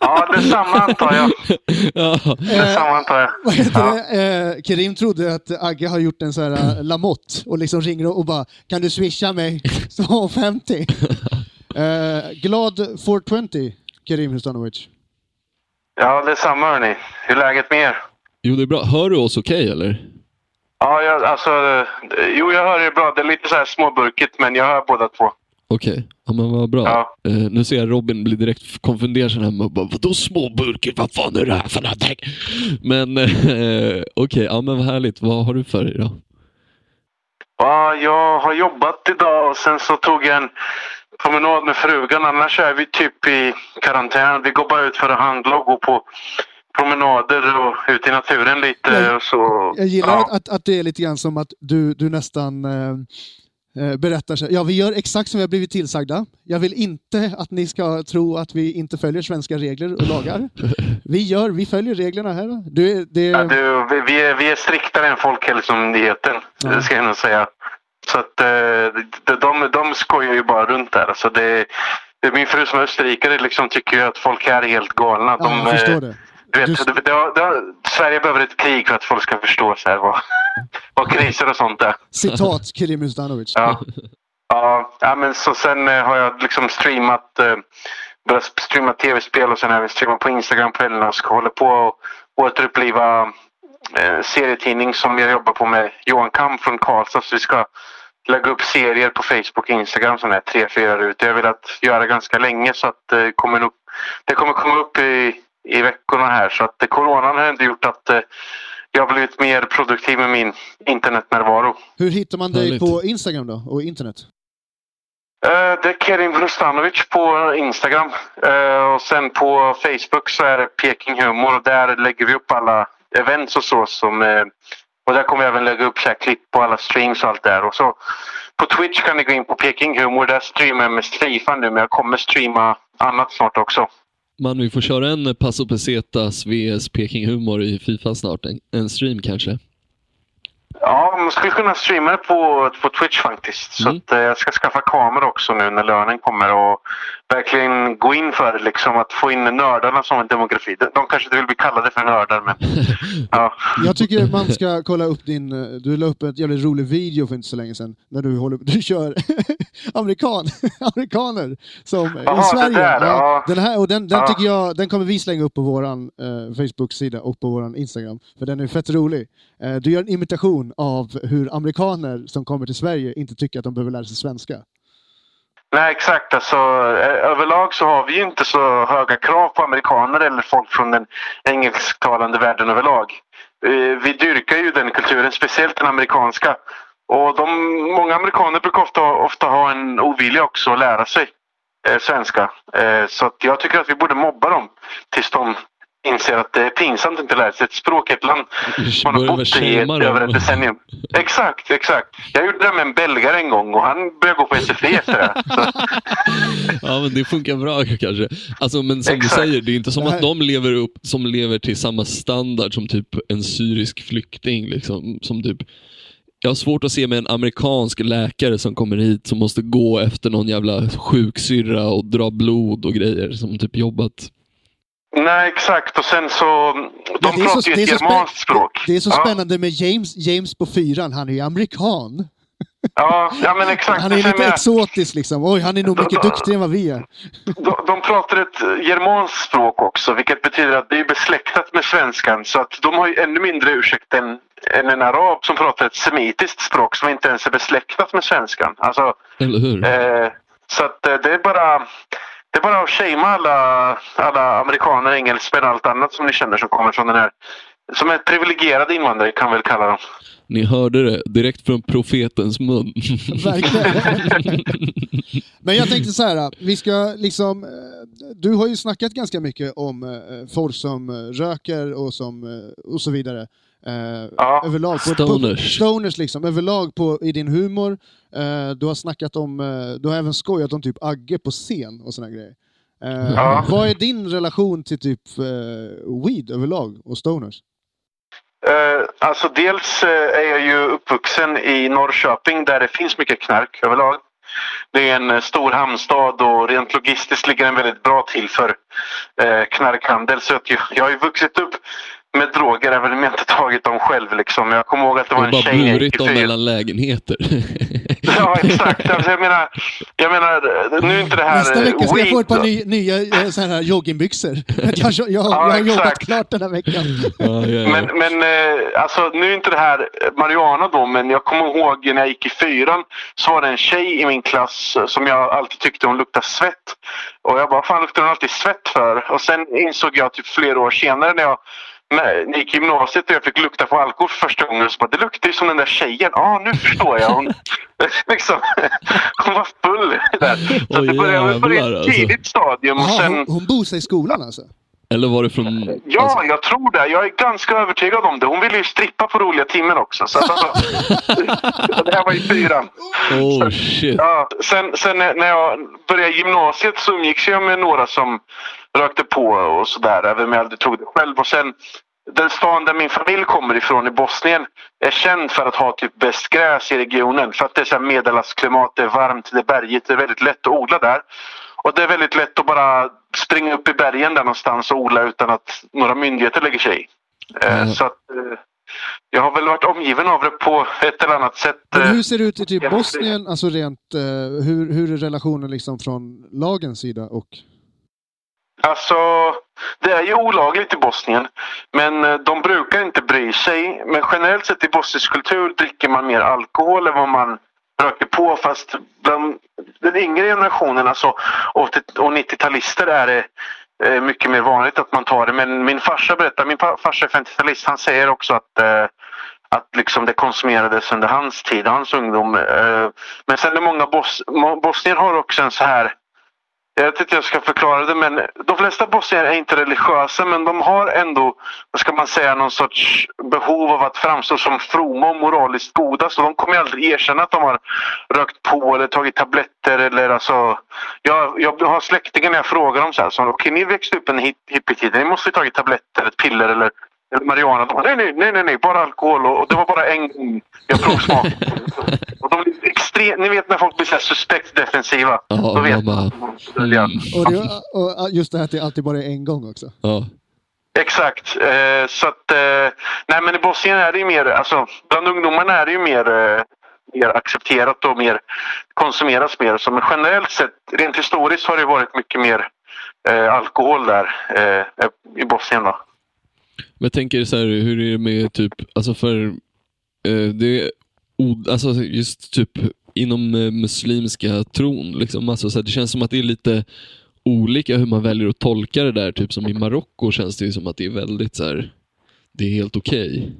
Ja, detsamma antar jag. (laughs) Ja. Detsamma antar jag. vad heter Ja. det? Eh, Kerim trodde att Agge har gjort en sån här eh, Lamotte och liksom ringer och bara Kan du swisha mig (laughs) 250? eh, glad 420 Kerim Hustanovic. Ja, detsamma hörni. Hur är läget med er? Jo, det är bra. Hör du oss okej eller? Ja, jag, alltså... Jo, jag hör er bra. Det är lite så här småburkigt, men jag hör båda två. Okej, ja, men vad bra. Ja. Eh, nu ser jag Robin bli direkt konfunderad bara, vadå småburkar? Vad fan är det här för någonting? Men eh, (laughs) okej, ja men vad härligt. Vad har du för dig då? Ja, jag har jobbat idag och sen så tog jag en promenad med frugan. Annars är vi typ i karantän. Vi går bara ut för att handla och gå på promenader och ut i naturen lite. Jag- och så, Jag gillar ja. att, att, att det är lite grann som att du, du nästan eh, eh, berättar så ja vi gör exakt som vi har blivit tillsagda. Jag vill inte att ni ska tro att vi inte följer svenska regler och lagar. Vi gör, vi följer reglerna här. Du, det, Ja, du, vi, vi, är, vi är striktare än Folkhälsomyndigheten, Ja. det ska jag nog säga. Så att eh, de, de, de skojar ju bara runt där. Alltså det, min fru som är österrikare liksom tycker ju att folk här är helt galna. ja, De, jag förstår det. Du vet, Du- det, det, har- det, har- Sverige behöver ett krig för att folk ska förstå så här, vad, (laughs) vad kriser och sånt är. Citat Kerim Hustanovic. Ja. Ja, men så sen eh, har jag liksom streamat, eh, börjat streama tv-spel och sen även streamat på Instagram på helgerna och ska hålla på och återuppliva eh, serietidning som jag jobbar på med Johan Kam från Karlstad. Så vi ska lägga upp serier på Facebook och Instagram som är tre, fyra rutor. Jag har velat göra ganska länge så att det kommer, nog, det kommer komma upp i, i veckorna här. Så att eh, coronan har ändå gjort att eh, jag har blivit mer produktiv med min internetnärvaro. Hur hittar man dig Härligt. på Instagram då? Och internet? Eh, Det är Kerim Vrustanovic på Instagram. Och sen på Facebook så är det Peking Humor och där lägger vi upp alla events och så. Som, och där kommer jag även lägga upp så här klipp på alla streams och allt där. Och så på Twitch kan ni gå in på Peking Humor. Där streamar jag mest Fifa nu men jag kommer streama annat snart också. Man, vi får köra en Paso Pesetas vs Peking Humor i Fifa snart. En, en stream kanske. Ja, man skulle kunna streama det på, på Twitch faktiskt. Så Mm. att, eh, jag ska skaffa kamera också nu när lönen kommer och verkligen gå in för liksom, att få in nördarna som en demografi. De, de kanske inte vill bli kallade för nördar, men (laughs) ja. Jag tycker man ska kolla upp din... Du la upp en jävligt rolig video för inte så länge sedan när du, håller, du kör (laughs) amerikan, (laughs) amerikaner som Jaha, i Sverige. där, ja. Den här, och den, den Ja. tycker jag, den kommer vi slänga upp på våran eh, Facebook-sida och på våran Instagram. För den är fett rolig. Eh, du gör en imitation av hur amerikaner som kommer till Sverige inte tycker att de behöver lära sig svenska. Nej, exakt. Alltså, eh, överlag så har vi ju inte så höga krav på amerikaner eller folk från den engelsktalande världen överlag. Eh, vi dyrkar ju den kulturen, speciellt den amerikanska. Och de, många amerikaner brukar ofta, ofta ha en ovilja också att lära sig eh, svenska. Eh, så att jag tycker att vi borde mobba dem tills de inser att det är pinsamt att inte lära sig ett språk i ett land man har bott i ett, över ett decennium. Exakt, exakt. Jag gjorde det med en belgare en gång och han började gå på SFI efter det. Ja, men det funkar bra kanske. Alltså, men som Exakt. du säger, det är inte som att de lever upp som lever till samma standard som typ en syrisk flykting. Liksom, som typ, jag har svårt att se med en amerikansk läkare som kommer hit som måste gå efter någon jävla sjuksyrra och dra blod och grejer som typ jobbat. Nej, exakt. Och sen så... De är pratar så, ju ett germanskt språk. det är så ja, spännande med James, James på fyran, han är ju amerikan. Ja, ja, men exakt. Han är lite med- exotisk liksom. Oj, han är nog mycket duktigare än vad vi är. De, de pratar ett germanskt språk också, vilket betyder att det är besläktat med svenskan. Så att de har ju ännu mindre ursäkt än, än en arab som pratar ett semitiskt språk som inte ens är besläktat med svenskan. Alltså, Eller hur? eh, så att eh, det är bara... Det är bara att shamea alla, alla amerikaner, engelsmän och allt annat som ni känner som kommer från den här... Som är privilegierade invandrare kan vi väl kalla dem. Ni hörde det direkt från profetens mun. Verkligen. (laughs) Men jag tänkte så här, vi ska liksom... eh, Du har ju snackat ganska mycket om eh, folk som eh, röker och, som, och så vidare. Eh, Ja. Överlag. På, Stoners. På, stoners liksom, överlag på, i din humor. Eh, du har snackat om, eh, du har även skojat om typ Agge på scen och såna grejer. Eh, Ja. Vad är din relation till typ eh, weed överlag och stoners? Eh, alltså dels eh, är jag ju uppvuxen i Norrköping där det finns mycket knark överlag. Det är en stor hamnstad och rent logistiskt ligger den väldigt bra till för eh, knarkhandel. Så att jag, jag har ju vuxit upp med droger även om jag inte tagit dem själv. Liksom. Jag kommer ihåg att det var en bara tjej när jag gick burit dem mellan lägenheter. (laughs) Ja, exakt. Alltså, jag, menar, jag menar, nu är inte det här... Nästa vecka ska jag få ett par weed- ny, nya eh, så här joggingbyxor. (laughs) jag, jag, jag, jag har Ja, jobbat klart den här veckan. ja, ja, ja. Men, men eh, alltså, nu är inte det här Mariana då, men jag kommer ihåg när jag gick i fyran så var det en tjej i min klass eh, som jag alltid tyckte hon luktade svett. Och jag bara, fan luktar hon alltid svett för? Och sen insåg jag typ flera år senare när jag när jag gick i gymnasiet och jag fick lukta på alkohol för första gången. Så bara, det luktar ju som den där tjejen. Ja, ah, nu förstår jag. Hon, (laughs) liksom, hon var full där. Så Åh, det började på ett alltså. tidigt stadium. Och Jaha, sen, hon, hon bosar i skolan alltså? Eller var det från... Ja, alltså, jag tror det. Jag är ganska övertygad om det. Hon ville ju strippa på roliga timmen också. Så att, alltså, (laughs) det här var i fyran. oh shit. Ja, sen, sen när jag började gymnasiet så umgicks jag med några som rökte på och sådär. Även om jag aldrig tog det själv. Och sen den stan där min familj kommer ifrån i Bosnien är känd för att ha typ bäst gräs i regionen. För att det är så medelhavsklimat, det är varmt, det är bergigt, det är väldigt lätt att odla där. Och det är väldigt lätt att bara springa upp i bergen där någonstans och odla utan att några myndigheter lägger sig i. Eh, Mm. Så att, eh, jag har väl varit omgiven av det på ett eller annat sätt. Men eh, hur ser det ut i typ Bosnien, alltså rent, eh, hur, hur är relationen liksom från lagens sida och... Alltså, det är ju olagligt i Bosnien. Men eh, de brukar inte bry sig. Men generellt sett i bosnisk kultur dricker man mer alkohol än vad man röker på. Fast bland den yngre generationen, alltså 80 och 90-talister, är det eh, mycket mer vanligt att man tar det. Men min farsa berättar, min farsa är 50-talist, han säger också att eh, att liksom det konsumerades under hans tid, hans ungdom. Eh, Men sen är många bos bosnier har också en så här jag vet inte hur jag ska förklara det men de flesta bosnier är inte religiösa men de har ändå, vad ska man säga, någon sorts behov av att framstå som fromma och moraliskt goda. Så de kommer ju aldrig erkänna att de har rökt på eller tagit tabletter eller alltså jag, jag har släktingar när jag frågar dem så här, så okej ni växte upp en hippietid, ni måste ju tagit tabletter, ett piller eller eller marijuana. De bara, nej, nej, nej, nej, nej, bara alkohol. Och, och det var bara en gång jag provsmakade. (laughs) och de blir extremt, ni vet när folk blir så här suspekt defensiva. Ja, då vet man mm, Och, det, och just det här att det alltid bara är en gång också. ja. Exakt. Eh, så att, eh, nej men i Bosnien är det ju mer, alltså bland ungdomarna är det ju mer, eh, mer accepterat och mer konsumeras mer. Så men generellt sett, rent historiskt har det varit mycket mer eh, alkohol där eh, i Bosnien då. Men jag tänker så här, hur är det med typ, alltså för eh, det, alltså just typ inom eh, muslimska tron, liksom, alltså så här, det känns som att det är lite olika hur man väljer att tolka det där. Typ som i Marocko känns det ju som att det är väldigt så här, det är helt okej.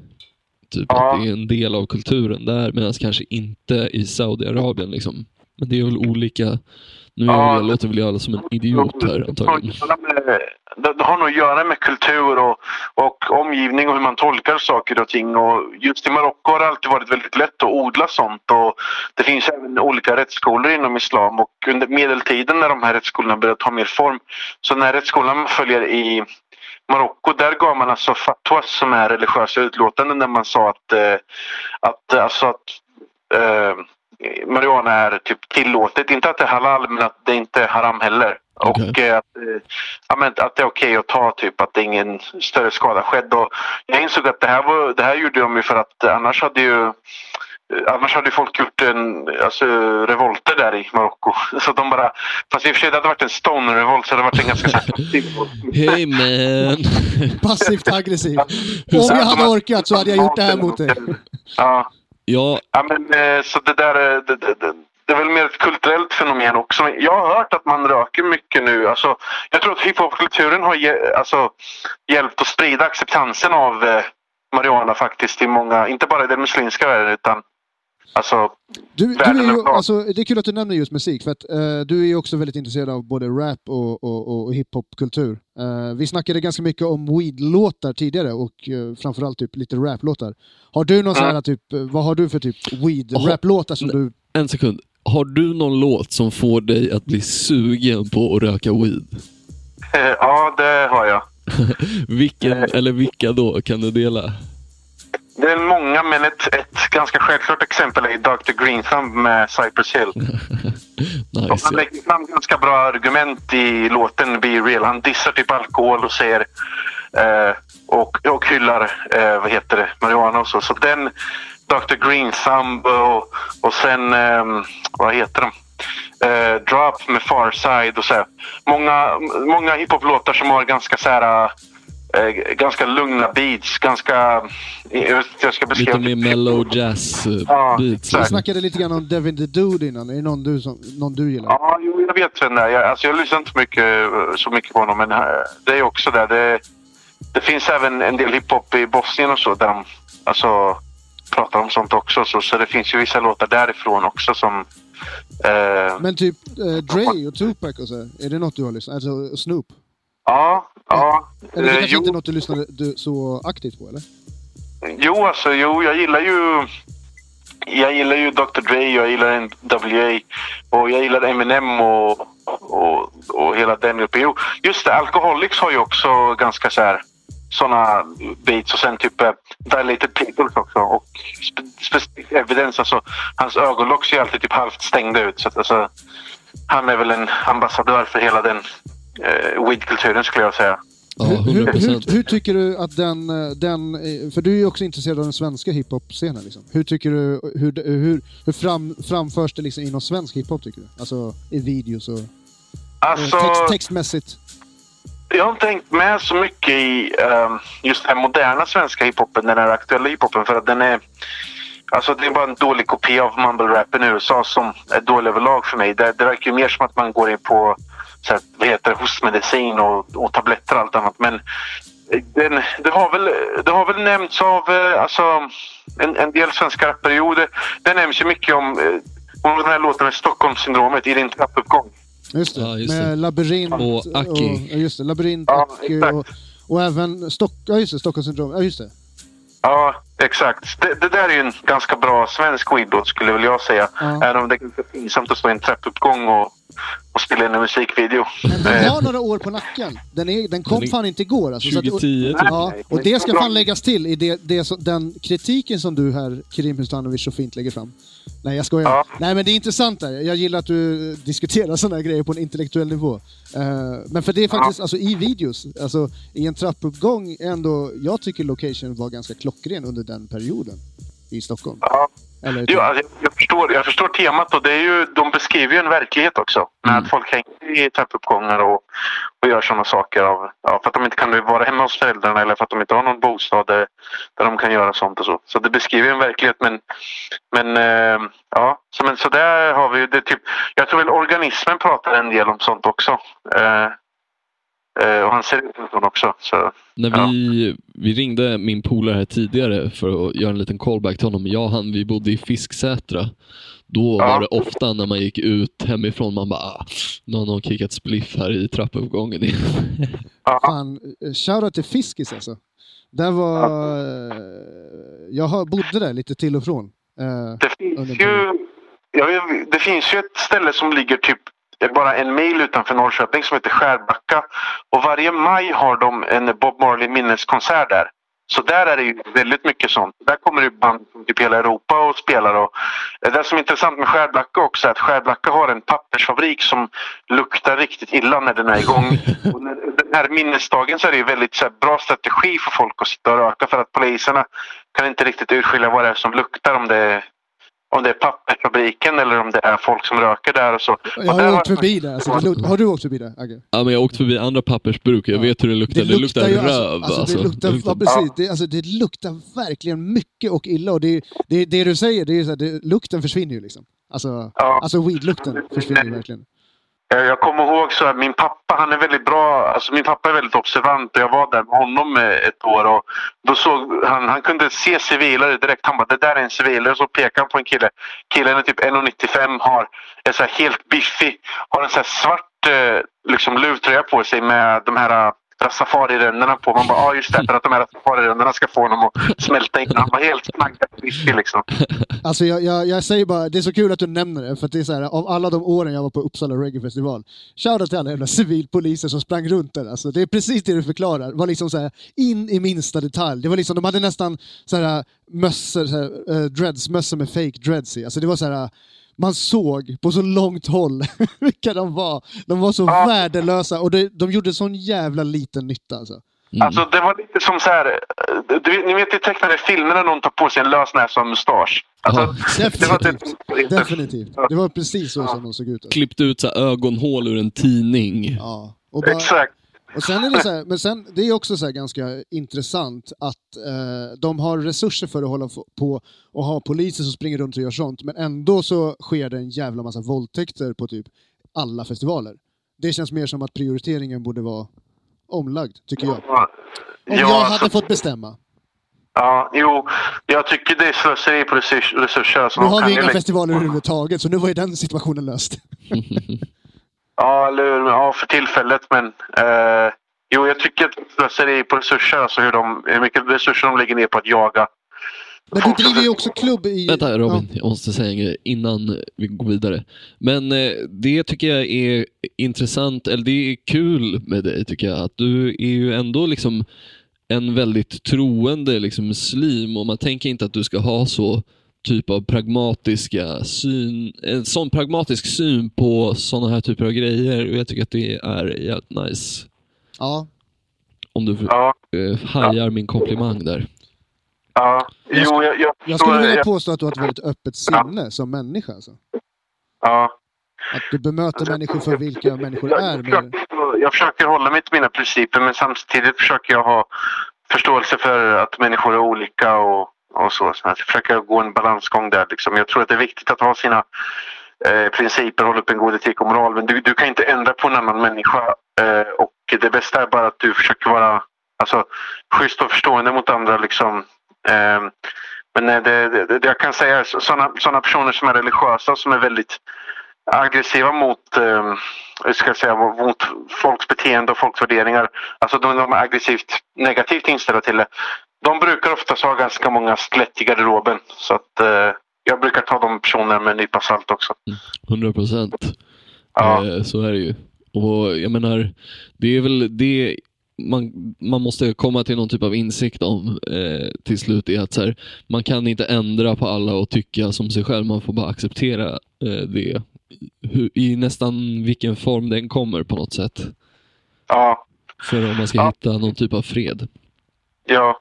Typ Ja. att det är en del av kulturen där, medan kanske inte i Saudiarabien. Liksom. Men det är väl olika. Nu är Ja, jag, låter väl jag som en idiot här antagligen. Det, har nog att göra med kultur och, och omgivning och hur man tolkar saker och ting. Och just i Marocko har det alltid varit väldigt lätt att odla sånt. Och det finns även olika rättsskolor inom islam. Och under medeltiden när de här rättsskolorna började ta mer form. Så när rättsskolan följer i Marocko, där gav man alltså fatwas som är religiösa utlåtanden där man sa att, eh, att, alltså att eh, marijuana är typ tillåtet. Inte att det är halal men att det inte är haram heller. Okej. Och eh, att, eh, ja, men att det är okej att ta typ att det ingen större skada skedd. Och jag insåg att det här, var, det här gjorde de ju för att annars hade ju eh, Annars hade ju folk gjort en, alltså, revolter där i Marocko. (laughs) Så de bara, fast i och för sig det hade varit en stoner-revolt så det hade varit en ganska passiv. (laughs) Hey man! Passivt aggressiv. Om jag hade orkat så hade jag gjort det här mot dig. Ja, ja, Ja, men, eh, så det där är, det, det, det, det är väl mer ett kulturellt fenomen också. Jag har hört att man röker mycket nu. Alltså, jag tror att hiphopkulturen har ge, alltså, hjälpt att sprida acceptansen av eh, marijuana faktiskt i många, inte bara i den muslimska världen utan alltså, Du, du är ju, alltså, det är kul att du nämner just musik, för att eh, du är ju också väldigt intresserad av både rap och, och, och hiphopkultur. Eh, vi snackade ganska mycket om weed-låtar tidigare och uh, framförallt typ lite rap-låtar. Har du någon sån här typ, vad har du för typ weed-rap-låtar som du... en sekund. Har du någon låt som får dig att bli sugen på att röka weed? (laughs) ja det har jag. (laughs) Vilken, eller vilka då? Kan du dela? Det är många men ett, ett ganska självklart exempel är Dr. Green Thumb med Cypress Hill. (laughs) Nice. han lägger fram ganska bra argument i låten Be Real. Han dissar typ alkohol och säger eh, och, och hyllar eh, vad heter det, marijuana och så. Så den Dr. Green Thumb och, och sen ehm, vad heter de? Eh, Drop med Farside och så. här. Många, många hiphop-låtar som har ganska så här eh, ganska lugna beats. Ganska... Jag, vet inte jag ska beskriva Lite mer mellow jazz eh, Ja, beats. Vi snackade lite grann om Devin the Dude innan. Är det någon du, som, någon du gillar? Ja, jo, jag vet vem det är. Jag, alltså, jag lyssnar inte mycket, så mycket på honom, men eh, det är också där. Det, det finns även en del hiphop i Bosnien och så, där de alltså, pratar om sånt också. Så, så det finns ju vissa låtar därifrån också som... Eh, Men typ eh, Dre och Tupac och så, är det något du har lyssnat Alltså Snoop? Ja, ja. Eller det Eh, kanske jo. inte är något du lyssnar du, så aktivt på, eller? Jo, alltså jo, jag gillar ju... Jag gillar ju Dr Dre, jag gillar NWA och jag gillar Eminem och, och, och hela den gruppen. Jo, just det, Alcoholics har ju också ganska så här såna beats och sen typ eh, Dilated Peoples också och spe, specific evidence, alltså hans ögonlock ser ju alltid typ halvt stängda ut så att alltså han är väl en ambassadör för hela den eh, weedkulturen skulle jag säga. Ja, hur, 100 hur, hur, tycker du att den, eh, den... eh, För du är ju också intresserad av den svenska hiphop-scenen. Liksom. Hur tycker du... Hur, hur, hur fram, framförs det liksom inom svensk hiphop, tycker du? Alltså i videos och eh, Alltså, text, textmässigt. Jag har inte tänkt med så mycket i ehm, just den moderna svenska hiphopen, den här aktuella hiphopen för att den är Alltså det är bara en dålig kopia av mumble-rappen i USA som är dålig överlag för mig. Det, det verkar ju mer som att man går in på så här, vad heter det, hostmedicin och, och tabletter och allt annat. Men eh, den, det, har väl, det har väl nämnts av eh, alltså, en, en del svenska rappare. Jo, det, det nämns ju mycket om, eh, om den här låten med Stockholmssyndromet i din trappuppgång. Just det. Ja, just med det. labyrint Och Aki. ja, just det, labyrint Ja, och, och, och även Stock, ja, just det, Stockholmssyndrom. Ja, just det. Ja, exakt. Det, det där är ju en ganska bra svensk weedlåt skulle väl jag säga. Ja. Även om det är pinsamt att stå i en trappuppgång och och spela in en musikvideo. Men den Eh, har några år på nacken. Den, är, den kom Den är- fan inte igår. Alltså, så att- 2010 typ. Ja, och det ska fan läggas till i det, det, som- den kritiken som du här, Kerim Hustanovic, så fint lägger fram. Nej, jag skojar. Ja. Nej, men det är intressant där. Jag gillar att du diskuterar sådana här grejer på en intellektuell nivå. Eh, men för det är faktiskt, alltså i videos, alltså i en trappuppgång, ändå, jag tycker location var ganska klockren under den perioden i Stockholm. ja. Eller, Jo, alltså, jag, jag, förstår, jag förstår temat och det är ju, de beskriver ju en verklighet också. Med Mm. att folk hänger i trappuppgångar och, och gör sådana saker. Av, ja, för att de inte kan vara hemma hos föräldrarna eller för att de inte har någon bostad där, där de kan göra sånt och så. Så det beskriver ju en verklighet. Men, men eh, ja, så, men, så där har vi ju det typ. Jag tror väl organismen pratar en del om sånt också. Eh, och han ser ut som också. Så, När Ja. vi, vi ringde min polare här tidigare för att göra en liten callback till honom. Jag och han, vi bodde i Fisksätra. Då Ja. var det ofta när man gick ut hemifrån, man bara ah, nu har någon kickat spliff här i trappuppgången. (laughs) ja. Fan, eh, shoutout till Fiskis alltså. Där var... eh, Jag bodde där lite till och från. Eh, Det finns ju, jag vet, det finns ju ett ställe som ligger typ bara en mil utanför Norrköping som heter Skärbacka. Och varje maj har de en Bob Marley minneskonsert där. Så där är det ju väldigt mycket sånt. Där kommer det band från typ hela Europa och spelar. Och det som är intressant med Skärbacka också är att Skärbacka har en pappersfabrik som luktar riktigt illa när den är igång. (laughs) Och när den här minnesdagen så är det ju väldigt så här, bra strategi för folk att sitta och röka för att poliserna kan inte riktigt urskilja vad det är som luktar. Om det är, om det är pappersfabriken eller om det är folk som röker där och så. jag och där har åkt förbi där. Alltså, det har du åkt förbi där, Agge? ja, men jag har åkt förbi andra pappersbruk, jag Ja. vet hur det luktar. Det, luktar, ju, röv. Alltså, alltså, det luktar, ja, precis. Det, alltså, det luktar verkligen mycket och illa. Och det, det, det du säger, det är så här, det, lukten försvinner ju liksom. Alltså, Ja. alltså weed-lukten försvinner ju verkligen. Eh, jag kommer ihåg så att min pappa, han är väldigt bra, alltså min pappa är väldigt observant och jag var där med honom eh, ett år och då såg han, han kunde se civilare direkt. Han bara, det där är en civilare. Så pekade han på en kille. Killen är typ 1,95 har, är så här helt biffig, har en så här svart eh, liksom luvtröja på sig med de här eh, på. Man bara, ja just det, för att de här rassafarirännorna ska få honom att smälta in. Han var helt knaggad biffig liksom. Alltså jag, jag, jag säger bara, det är så kul att du nämner det, för att det är så här, av alla de åren jag var på Uppsala Reggae Festival, shoutout till alla jävla civilpoliser som sprang runt där. Alltså, det är precis det du förklarar. Det var liksom så här, in i minsta detalj. Det var liksom, de hade nästan så här, mössor, så här, eh, uh, dreadsmössor med fake dreads i. Alltså, det var så här, man såg på så långt håll (laughs) vilka de var. De var så Ja. värdelösa och det, de gjorde sån jävla liten nytta. Alltså. Mm. Alltså det var lite som så här, eh, du, vet- ni vet i tecknade filmer när någon tar på sig en lösnäsa och mustasch. Alltså, Ja, det var Definitivt. Definitivt. Det var precis så som de såg ut. Alltså. Klippt ut så här ögonhål ur en tidning. Ja. Och bara, Exakt. Och sen är det så här, men sen, det är också så här ganska intressant att eh, de har resurser för att hålla på och ha poliser som springer runt och gör sånt, men ändå så sker det en jävla massa våldtäkter på typ alla festivaler. Det känns mer som att prioriteringen borde vara omlagd, tycker jag. Om Ja, jag alltså, hade fått bestämma. ja, jo, jag tycker det är slöseri på resurs, resurser. Nu har vi inga festivaler överhuvudtaget, så nu var ju den situationen löst. (laughs) Ja, eller? Ja, för tillfället. Men eh, jo, jag tycker att slöseri på resurser, alltså hur, de, hur mycket resurser de lägger ner på att jaga. Men du driver ju också klubb i... Vänta Robin, jag måste säga en grej innan vi går vidare. Men eh, det tycker jag är intressant, eller det är kul med dig tycker jag. Att du är ju ändå liksom en väldigt troende liksom, muslim och man tänker inte att du ska ha så typ av pragmatiska syn, en sån pragmatisk syn på sådana här typer av grejer och jag tycker att det är jävligt nice. Ja. Om du Ja, eh, hajar min komplimang där. ja. Jo, jag, jag, Jag skulle vilja jag- påstå att du har ett väldigt öppet sinne som människa. Alltså. Ja. Att du bemöter människor för vilka människor Jag, är. jag, Med... försöker, jag försöker hålla mig till mina principer men samtidigt försöker jag ha förståelse för att människor är olika och, och så. så jag försöker gå en balansgång där. Liksom. Jag tror att det är viktigt att ha sina eh, principer, hålla upp en god etik och moral. Men du, du kan inte ändra på en annan människa. Eh, och det bästa är bara att du försöker vara alltså, schysst och förstående mot andra. Liksom. Ehm, eh, men det, det, det jag kan säga är sådana såna personer som är religiösa som är väldigt aggressiva mot, eh, ska jag säga, mot folks beteende och folks värderingar. Alltså de, de är aggressivt negativt inställda till det. De brukar oftast ha ganska många skelett i garderoben. Så att eh, jag brukar ta de personerna med en nypa salt också. 100 procent. Ja. Eh, Så är det ju. Och jag menar, det är väl det man, man måste komma till någon typ av insikt om eh, till slut är att här, man kan inte ändra på alla och tycka som sig själv. Man får bara acceptera eh, det hur, i nästan vilken form den kommer på något sätt. Ja. För om man ska Ja. hitta någon typ av fred. Ja.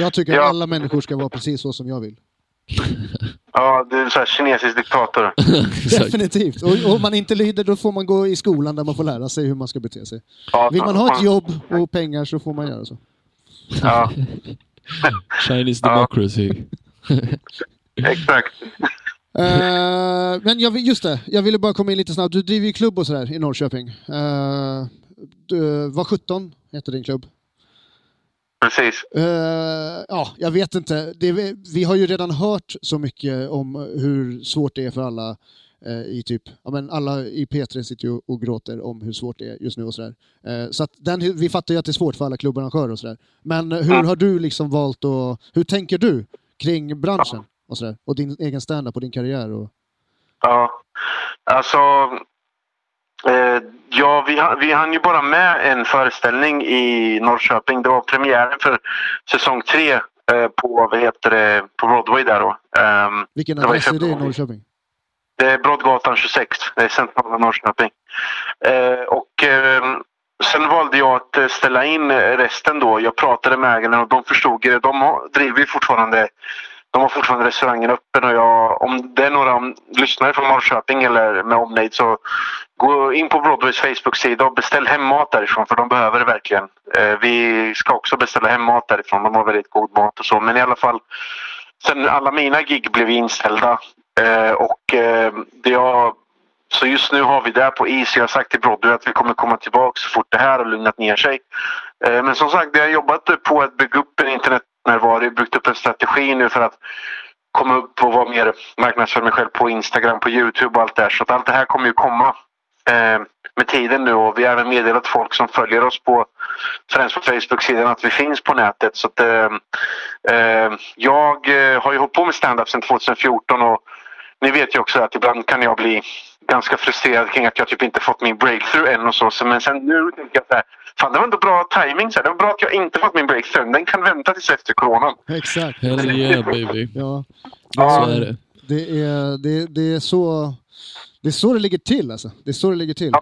Jag tycker Ja. att alla människor ska vara precis så som jag vill. (laughs) Ja, det är så här kinesisk diktator. (laughs) Definitivt. Och om man inte lyder då får man gå i skolan där man får lära sig hur man ska bete sig. Ja, Vill man ha ett jobb och pengar så får man göra så. Ja, (laughs) Chinese democracy. exakt. Eh, men jag, just det, jag ville bara komma in lite snabbt. Du driver ju klubb och sådär i Norrköping. Uh, du, var 17 heter din klubb. Precis. Eh, ja, jag vet inte. Det, vi har ju redan hört så mycket om hur svårt det är för alla eh, i typ, ja, men alla i P3 sitter ju och gråter om hur svårt det är just nu och sådär. Eh, så att den, vi fattar ju att det är svårt för alla klubbarrangörer och sådär. Men hur har du liksom valt och hur tänker du kring branschen och sådär? Och din egen standup och din karriär? Och... Ja, alltså. Eh, ja, vi, vi hann ju bara med en föreställning i Norrköping. Det var premiären för säsong tre eh, på, vad heter det, på Broadway där då. Ehm, Vilken adress är det i. Norrköping? Det är Broadgatan 26. Det är centrala Norrköping. Eh, och eh, sen valde jag att ställa in resten då. Jag pratade med ägarna och de förstod det. De driver fortfarande de har fortfarande restaurangen öppen och jag, om det är några lyssnare från Norrköping eller med omnejd så gå in på Broadways Facebook-sida och beställ hem mat därifrån för de behöver det verkligen. Eh, vi ska också beställa hem mat därifrån. De har väldigt god mat och så. Men i alla fall, sen alla mina gig blev inställda eh, och eh, det jag så just nu har vi det på is. Jag har sagt till Broadway att vi kommer komma tillbaka så fort det här har lugnat ner sig. Men som sagt, vi har jobbat på att bygga upp en internet internetnärvaro, byggt upp en strategi nu för att komma upp och vara mer marknadsför mig själv på Instagram, på Youtube och allt det här. Så att allt det här kommer ju komma eh, med tiden nu och vi har även meddelat folk som följer oss på främst på Facebook-sidan att vi finns på nätet. Så att, eh, eh, jag eh, har ju hållit på med stand-up sedan 2014 och ni vet ju också att ibland kan jag bli ganska frustrerad kring att jag typ inte fått min breakthrough än och så men sen nu tänker jag så här, fan det var ändå bra timing så här. Det var bra att jag inte fått min breakthrough. Den kan vänta tills efter coronan. Exakt. Hell yeah baby. Ja. Så är det. Det är, det, det är så det är så det ligger till alltså. Det är så det ligger till.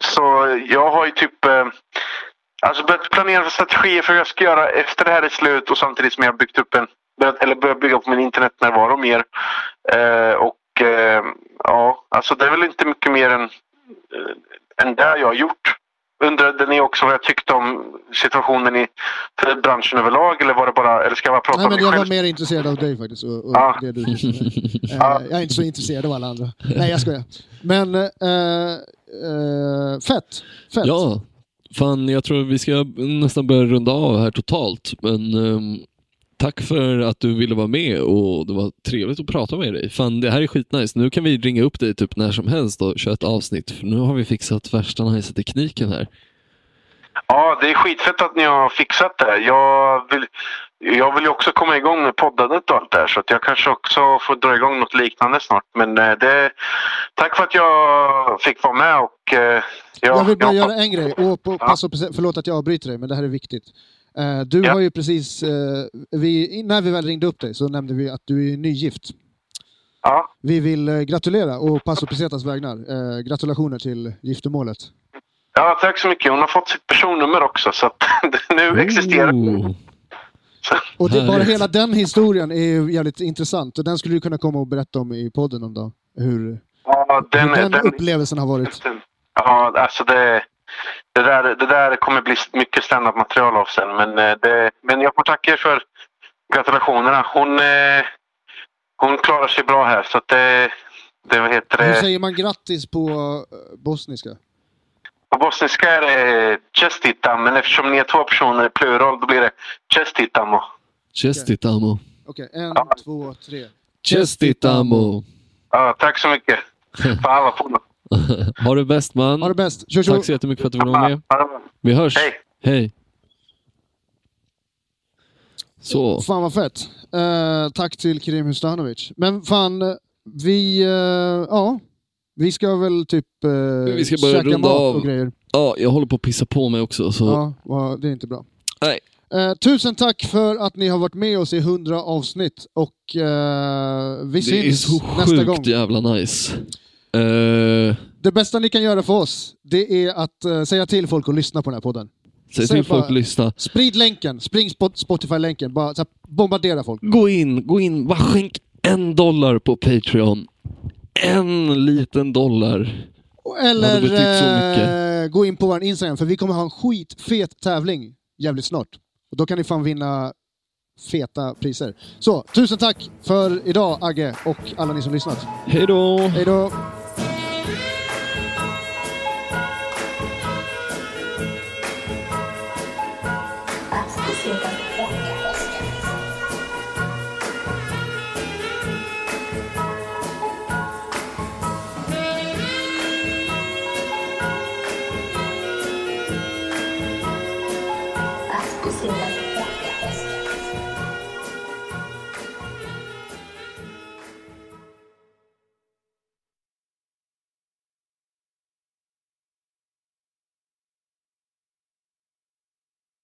Så jag har ju typ eh, alltså börjat planera för strategier för hur jag ska göra efter det här är slut och samtidigt som jag har byggt upp en börjat, eller börjat bygga upp min internetnärvaro mer. Eh, och eh, ja, alltså det är väl inte mycket mer än, eh, än det jag har gjort. Undrade ni också vad jag tyckte om situationen i branschen överlag eller var det bara, eller ska jag bara prata Nej, om men mig jag var själv? mer intresserad av dig faktiskt. Och, och Ja. det du Ja. (laughs) Jag är inte så intresserad av alla andra. Nej, jag skojar. Men eh, eh, fett. Fett. Ja, fan jag tror vi ska nästan börja runda av här totalt. Men ehm, tack för att du ville vara med och det var trevligt att prata med dig. Fan det här är skitnice. Nu kan vi ringa upp dig typ när som helst och köra ett avsnitt. För nu har vi fixat värsta nice tekniken här. Ja, det är skitfett att ni har fixat det. Jag vill, jag vill ju också komma igång med poddandet och allt det här så att jag kanske också får dra igång något liknande snart. Men eh, det, tack för att jag fick vara med och eh, jag, Jag vill bara jag- göra en grej. Och på, passa på, förlåt att jag avbryter dig, men det här är viktigt. Eh, du Ja. har ju precis, eh, vi, när vi väl ringde upp dig så nämnde vi att du är nygift. Ja, Vi vill eh, gratulera och Passo Pesetas vägnar. Eh, gratulationer till giftermålet. ja, tack så mycket. Hon har fått sitt personnummer också så att (laughs) nu existerar Oh. Och det, bara hela den historien är ju jävligt intressant och den skulle du kunna komma och berätta om i podden om dag. Hur, Ja, den, hur den, den, upplevelsen har varit. Ja, alltså det, det, där, det där kommer bli mycket standup-material av sen. Men, eh, det, men jag får tacka er för gratulationerna. Hon, eh, hon klarar sig bra här. Så att det, det vad heter Hur det? säger man grattis på eh, bosniska? På bosniska är det chestitam, men eftersom ni är två personer i plural då blir det chestitamo. Chestitamo. Okej, en, två, tre. Chestitamo. Ja, tack så mycket. (laughs) Fan vad på (laughs) ha det bäst man. Ha det bäst. Kör, kör. Tack så jättemycket för att du ville vara med. Vi hörs. Hej. Hej. Så. Fan vad fett. Eh, tack till Kerim Hustanovic. Men fan, vi... eh, ja. Vi ska väl typ eh, Vi ska börja käka runda mat av. och grejer. Ja, jag håller på att pissa på mig också. Så. Ja, det är inte bra. Nej. Eh, tusen tack för att ni har varit med oss i 100 avsnitt och eh, vi det är syns så nästa gång. sjukt jävla nice. Eh, Det bästa ni kan göra för oss, det är att eh, säga till folk att lyssna på den här podden. säg Säg till folk bara- att lyssna. Sprid länken, spring Spot- Spotify-länken, bara här, bombardera folk. Gå in, gå in, bara skänk en dollar på Patreon. En liten dollar. Eller eh, gå in på vår Instagram, för vi kommer ha en skitfet tävling jävligt snart. Och då kan ni fan vinna feta priser. Så, tusen tack för idag Agge och alla ni som lyssnat. Hej då! Hej då!